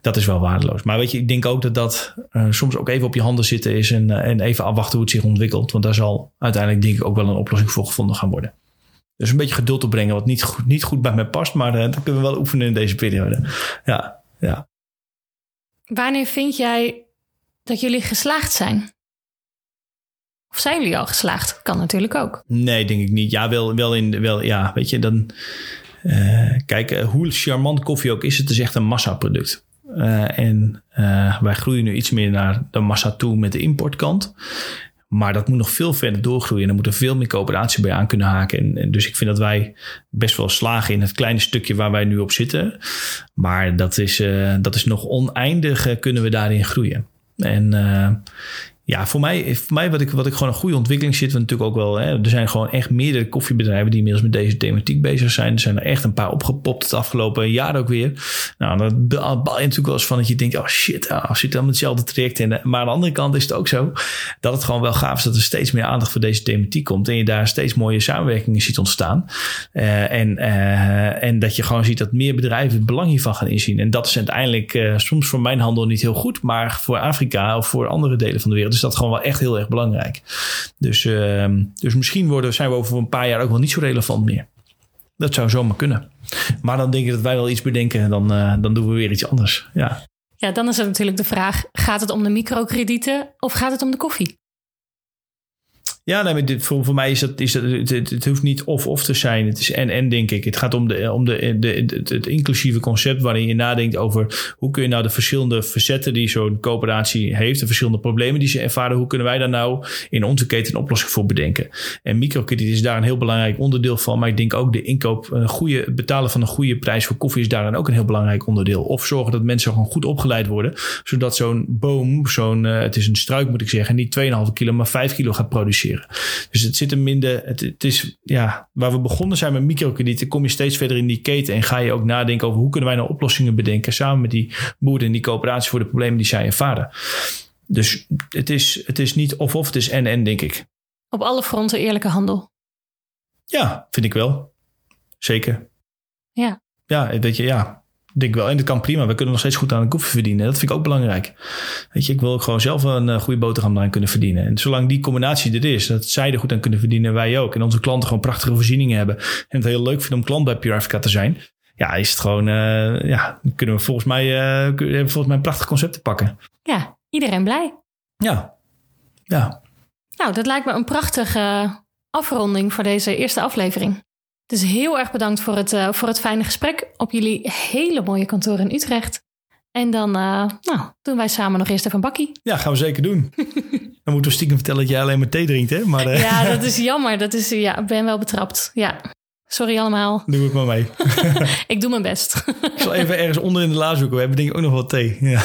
dat is wel waardeloos. Maar weet je, ik denk ook dat dat uh, soms ook even op je handen zitten is en, uh, en even afwachten hoe het zich ontwikkelt. Want daar zal uiteindelijk denk ik ook wel een oplossing voor gevonden gaan worden. Dus een beetje geduld opbrengen, wat niet goed, niet goed bij mij past, maar uh, dat kunnen we wel oefenen in deze periode. Ja, ja.
Wanneer vind jij dat jullie geslaagd zijn? Of zijn jullie al geslaagd? Kan natuurlijk ook.
Nee, denk ik niet. Ja, wel, wel in, wel, ja, weet je, dan. Kijk, hoe charmant koffie ook is, het is echt een massaproduct. Uh, en uh, wij groeien nu iets meer naar de massa toe met de importkant. Maar dat moet nog veel verder doorgroeien. En er moet er veel meer coöperatie bij aan kunnen haken. En, dus ik vind dat wij best wel slagen in het kleine stukje waar wij nu op zitten. Maar dat is, uh, dat is nog oneindig, kunnen we daarin groeien. En ja, voor mij, voor mij wat, ik, wat ik gewoon een goede ontwikkeling zit, we natuurlijk ook wel. Hè, er zijn gewoon echt meerdere koffiebedrijven die inmiddels met deze thematiek bezig zijn. Er zijn er echt een paar opgepopt het afgelopen jaar ook weer. Nou, dan bal je natuurlijk wel eens van dat je denkt: oh shit, ja, zit dan hetzelfde traject in. Maar aan de andere kant is het ook zo dat het gewoon wel gaaf is dat er steeds meer aandacht voor deze thematiek komt. En je daar steeds mooie samenwerkingen ziet ontstaan. Uh, en, uh, en dat je gewoon ziet dat meer bedrijven het belang hiervan gaan inzien. En dat is uiteindelijk soms voor mijn handel niet heel goed, maar voor Afrika of voor andere delen van de wereld is dat gewoon wel echt heel erg belangrijk. Dus, uh, dus misschien worden, zijn we over een paar jaar ook wel niet zo relevant meer. Dat zou zomaar kunnen. Maar dan denk ik dat wij wel iets bedenken en dan, uh, dan doen we weer iets anders. Ja.
ja, dan is het natuurlijk de vraag: gaat het om de microkredieten of gaat het om de koffie?
Ja, nee, dit, voor, mij is dat, is dat het, hoeft niet of-of te zijn. Het is en-en, denk ik. Het gaat om, de, om de, de, het inclusieve concept waarin je nadenkt over hoe kun je nou de verschillende facetten die zo'n coöperatie heeft, de verschillende problemen die ze ervaren, hoe kunnen wij daar nou in onze keten een oplossing voor bedenken? En microkrediet is daar een heel belangrijk onderdeel van. Maar ik denk ook de inkoop, een goede, betalen van een goede prijs voor koffie is daarin ook een heel belangrijk onderdeel. Of zorgen dat mensen gewoon goed opgeleid worden, zodat zo'n boom, zo'n, uh, het is een struik moet ik zeggen, niet 2,5 kilo, maar 5 kilo gaat produceren. Dus het zit de. Het, het, is ja, waar we begonnen zijn met microkredieten, kom je steeds verder in die keten en ga je ook nadenken over hoe kunnen wij nou oplossingen bedenken samen met die boeren en die coöperatie voor de problemen die zij ervaren. Dus het is, het is niet of-of, het is en-en, denk ik.
Op alle fronten eerlijke handel.
Ja, vind ik wel. Zeker.
Ja.
Ja, weet je, ja denk wel. En dat kan prima. We kunnen nog steeds goed aan de koffie verdienen. Dat vind ik ook belangrijk. Weet je, ik wil ook gewoon zelf een uh, goede boterham aan kunnen verdienen. En zolang die combinatie er is, dat zij er goed aan kunnen verdienen, wij ook. En onze klanten gewoon prachtige voorzieningen hebben. En het heel leuk vinden om klant bij Pure Africa te zijn. Ja, is het gewoon, uh, ja, kunnen we volgens mij, uh, hebben volgens mij een prachtig concept te pakken.
Ja, iedereen blij.
Ja, ja.
Nou, dat lijkt me een prachtige afronding voor deze eerste aflevering. Dus heel erg bedankt voor het, uh, voor het fijne gesprek op jullie hele mooie kantoor in Utrecht. En dan uh, nou, doen wij samen nog eerst even een bakkie.
Ja, gaan we zeker doen. dan moeten we stiekem vertellen dat jij alleen maar thee drinkt, hè? Maar, uh...
Ja, dat is jammer. Dat is, ja, ik ben wel betrapt. Ja. Sorry allemaal.
Doe het maar mee.
ik doe mijn best.
ik zal even ergens onder in de la zoeken. We hebben denk ik ook nog wat thee. Ja.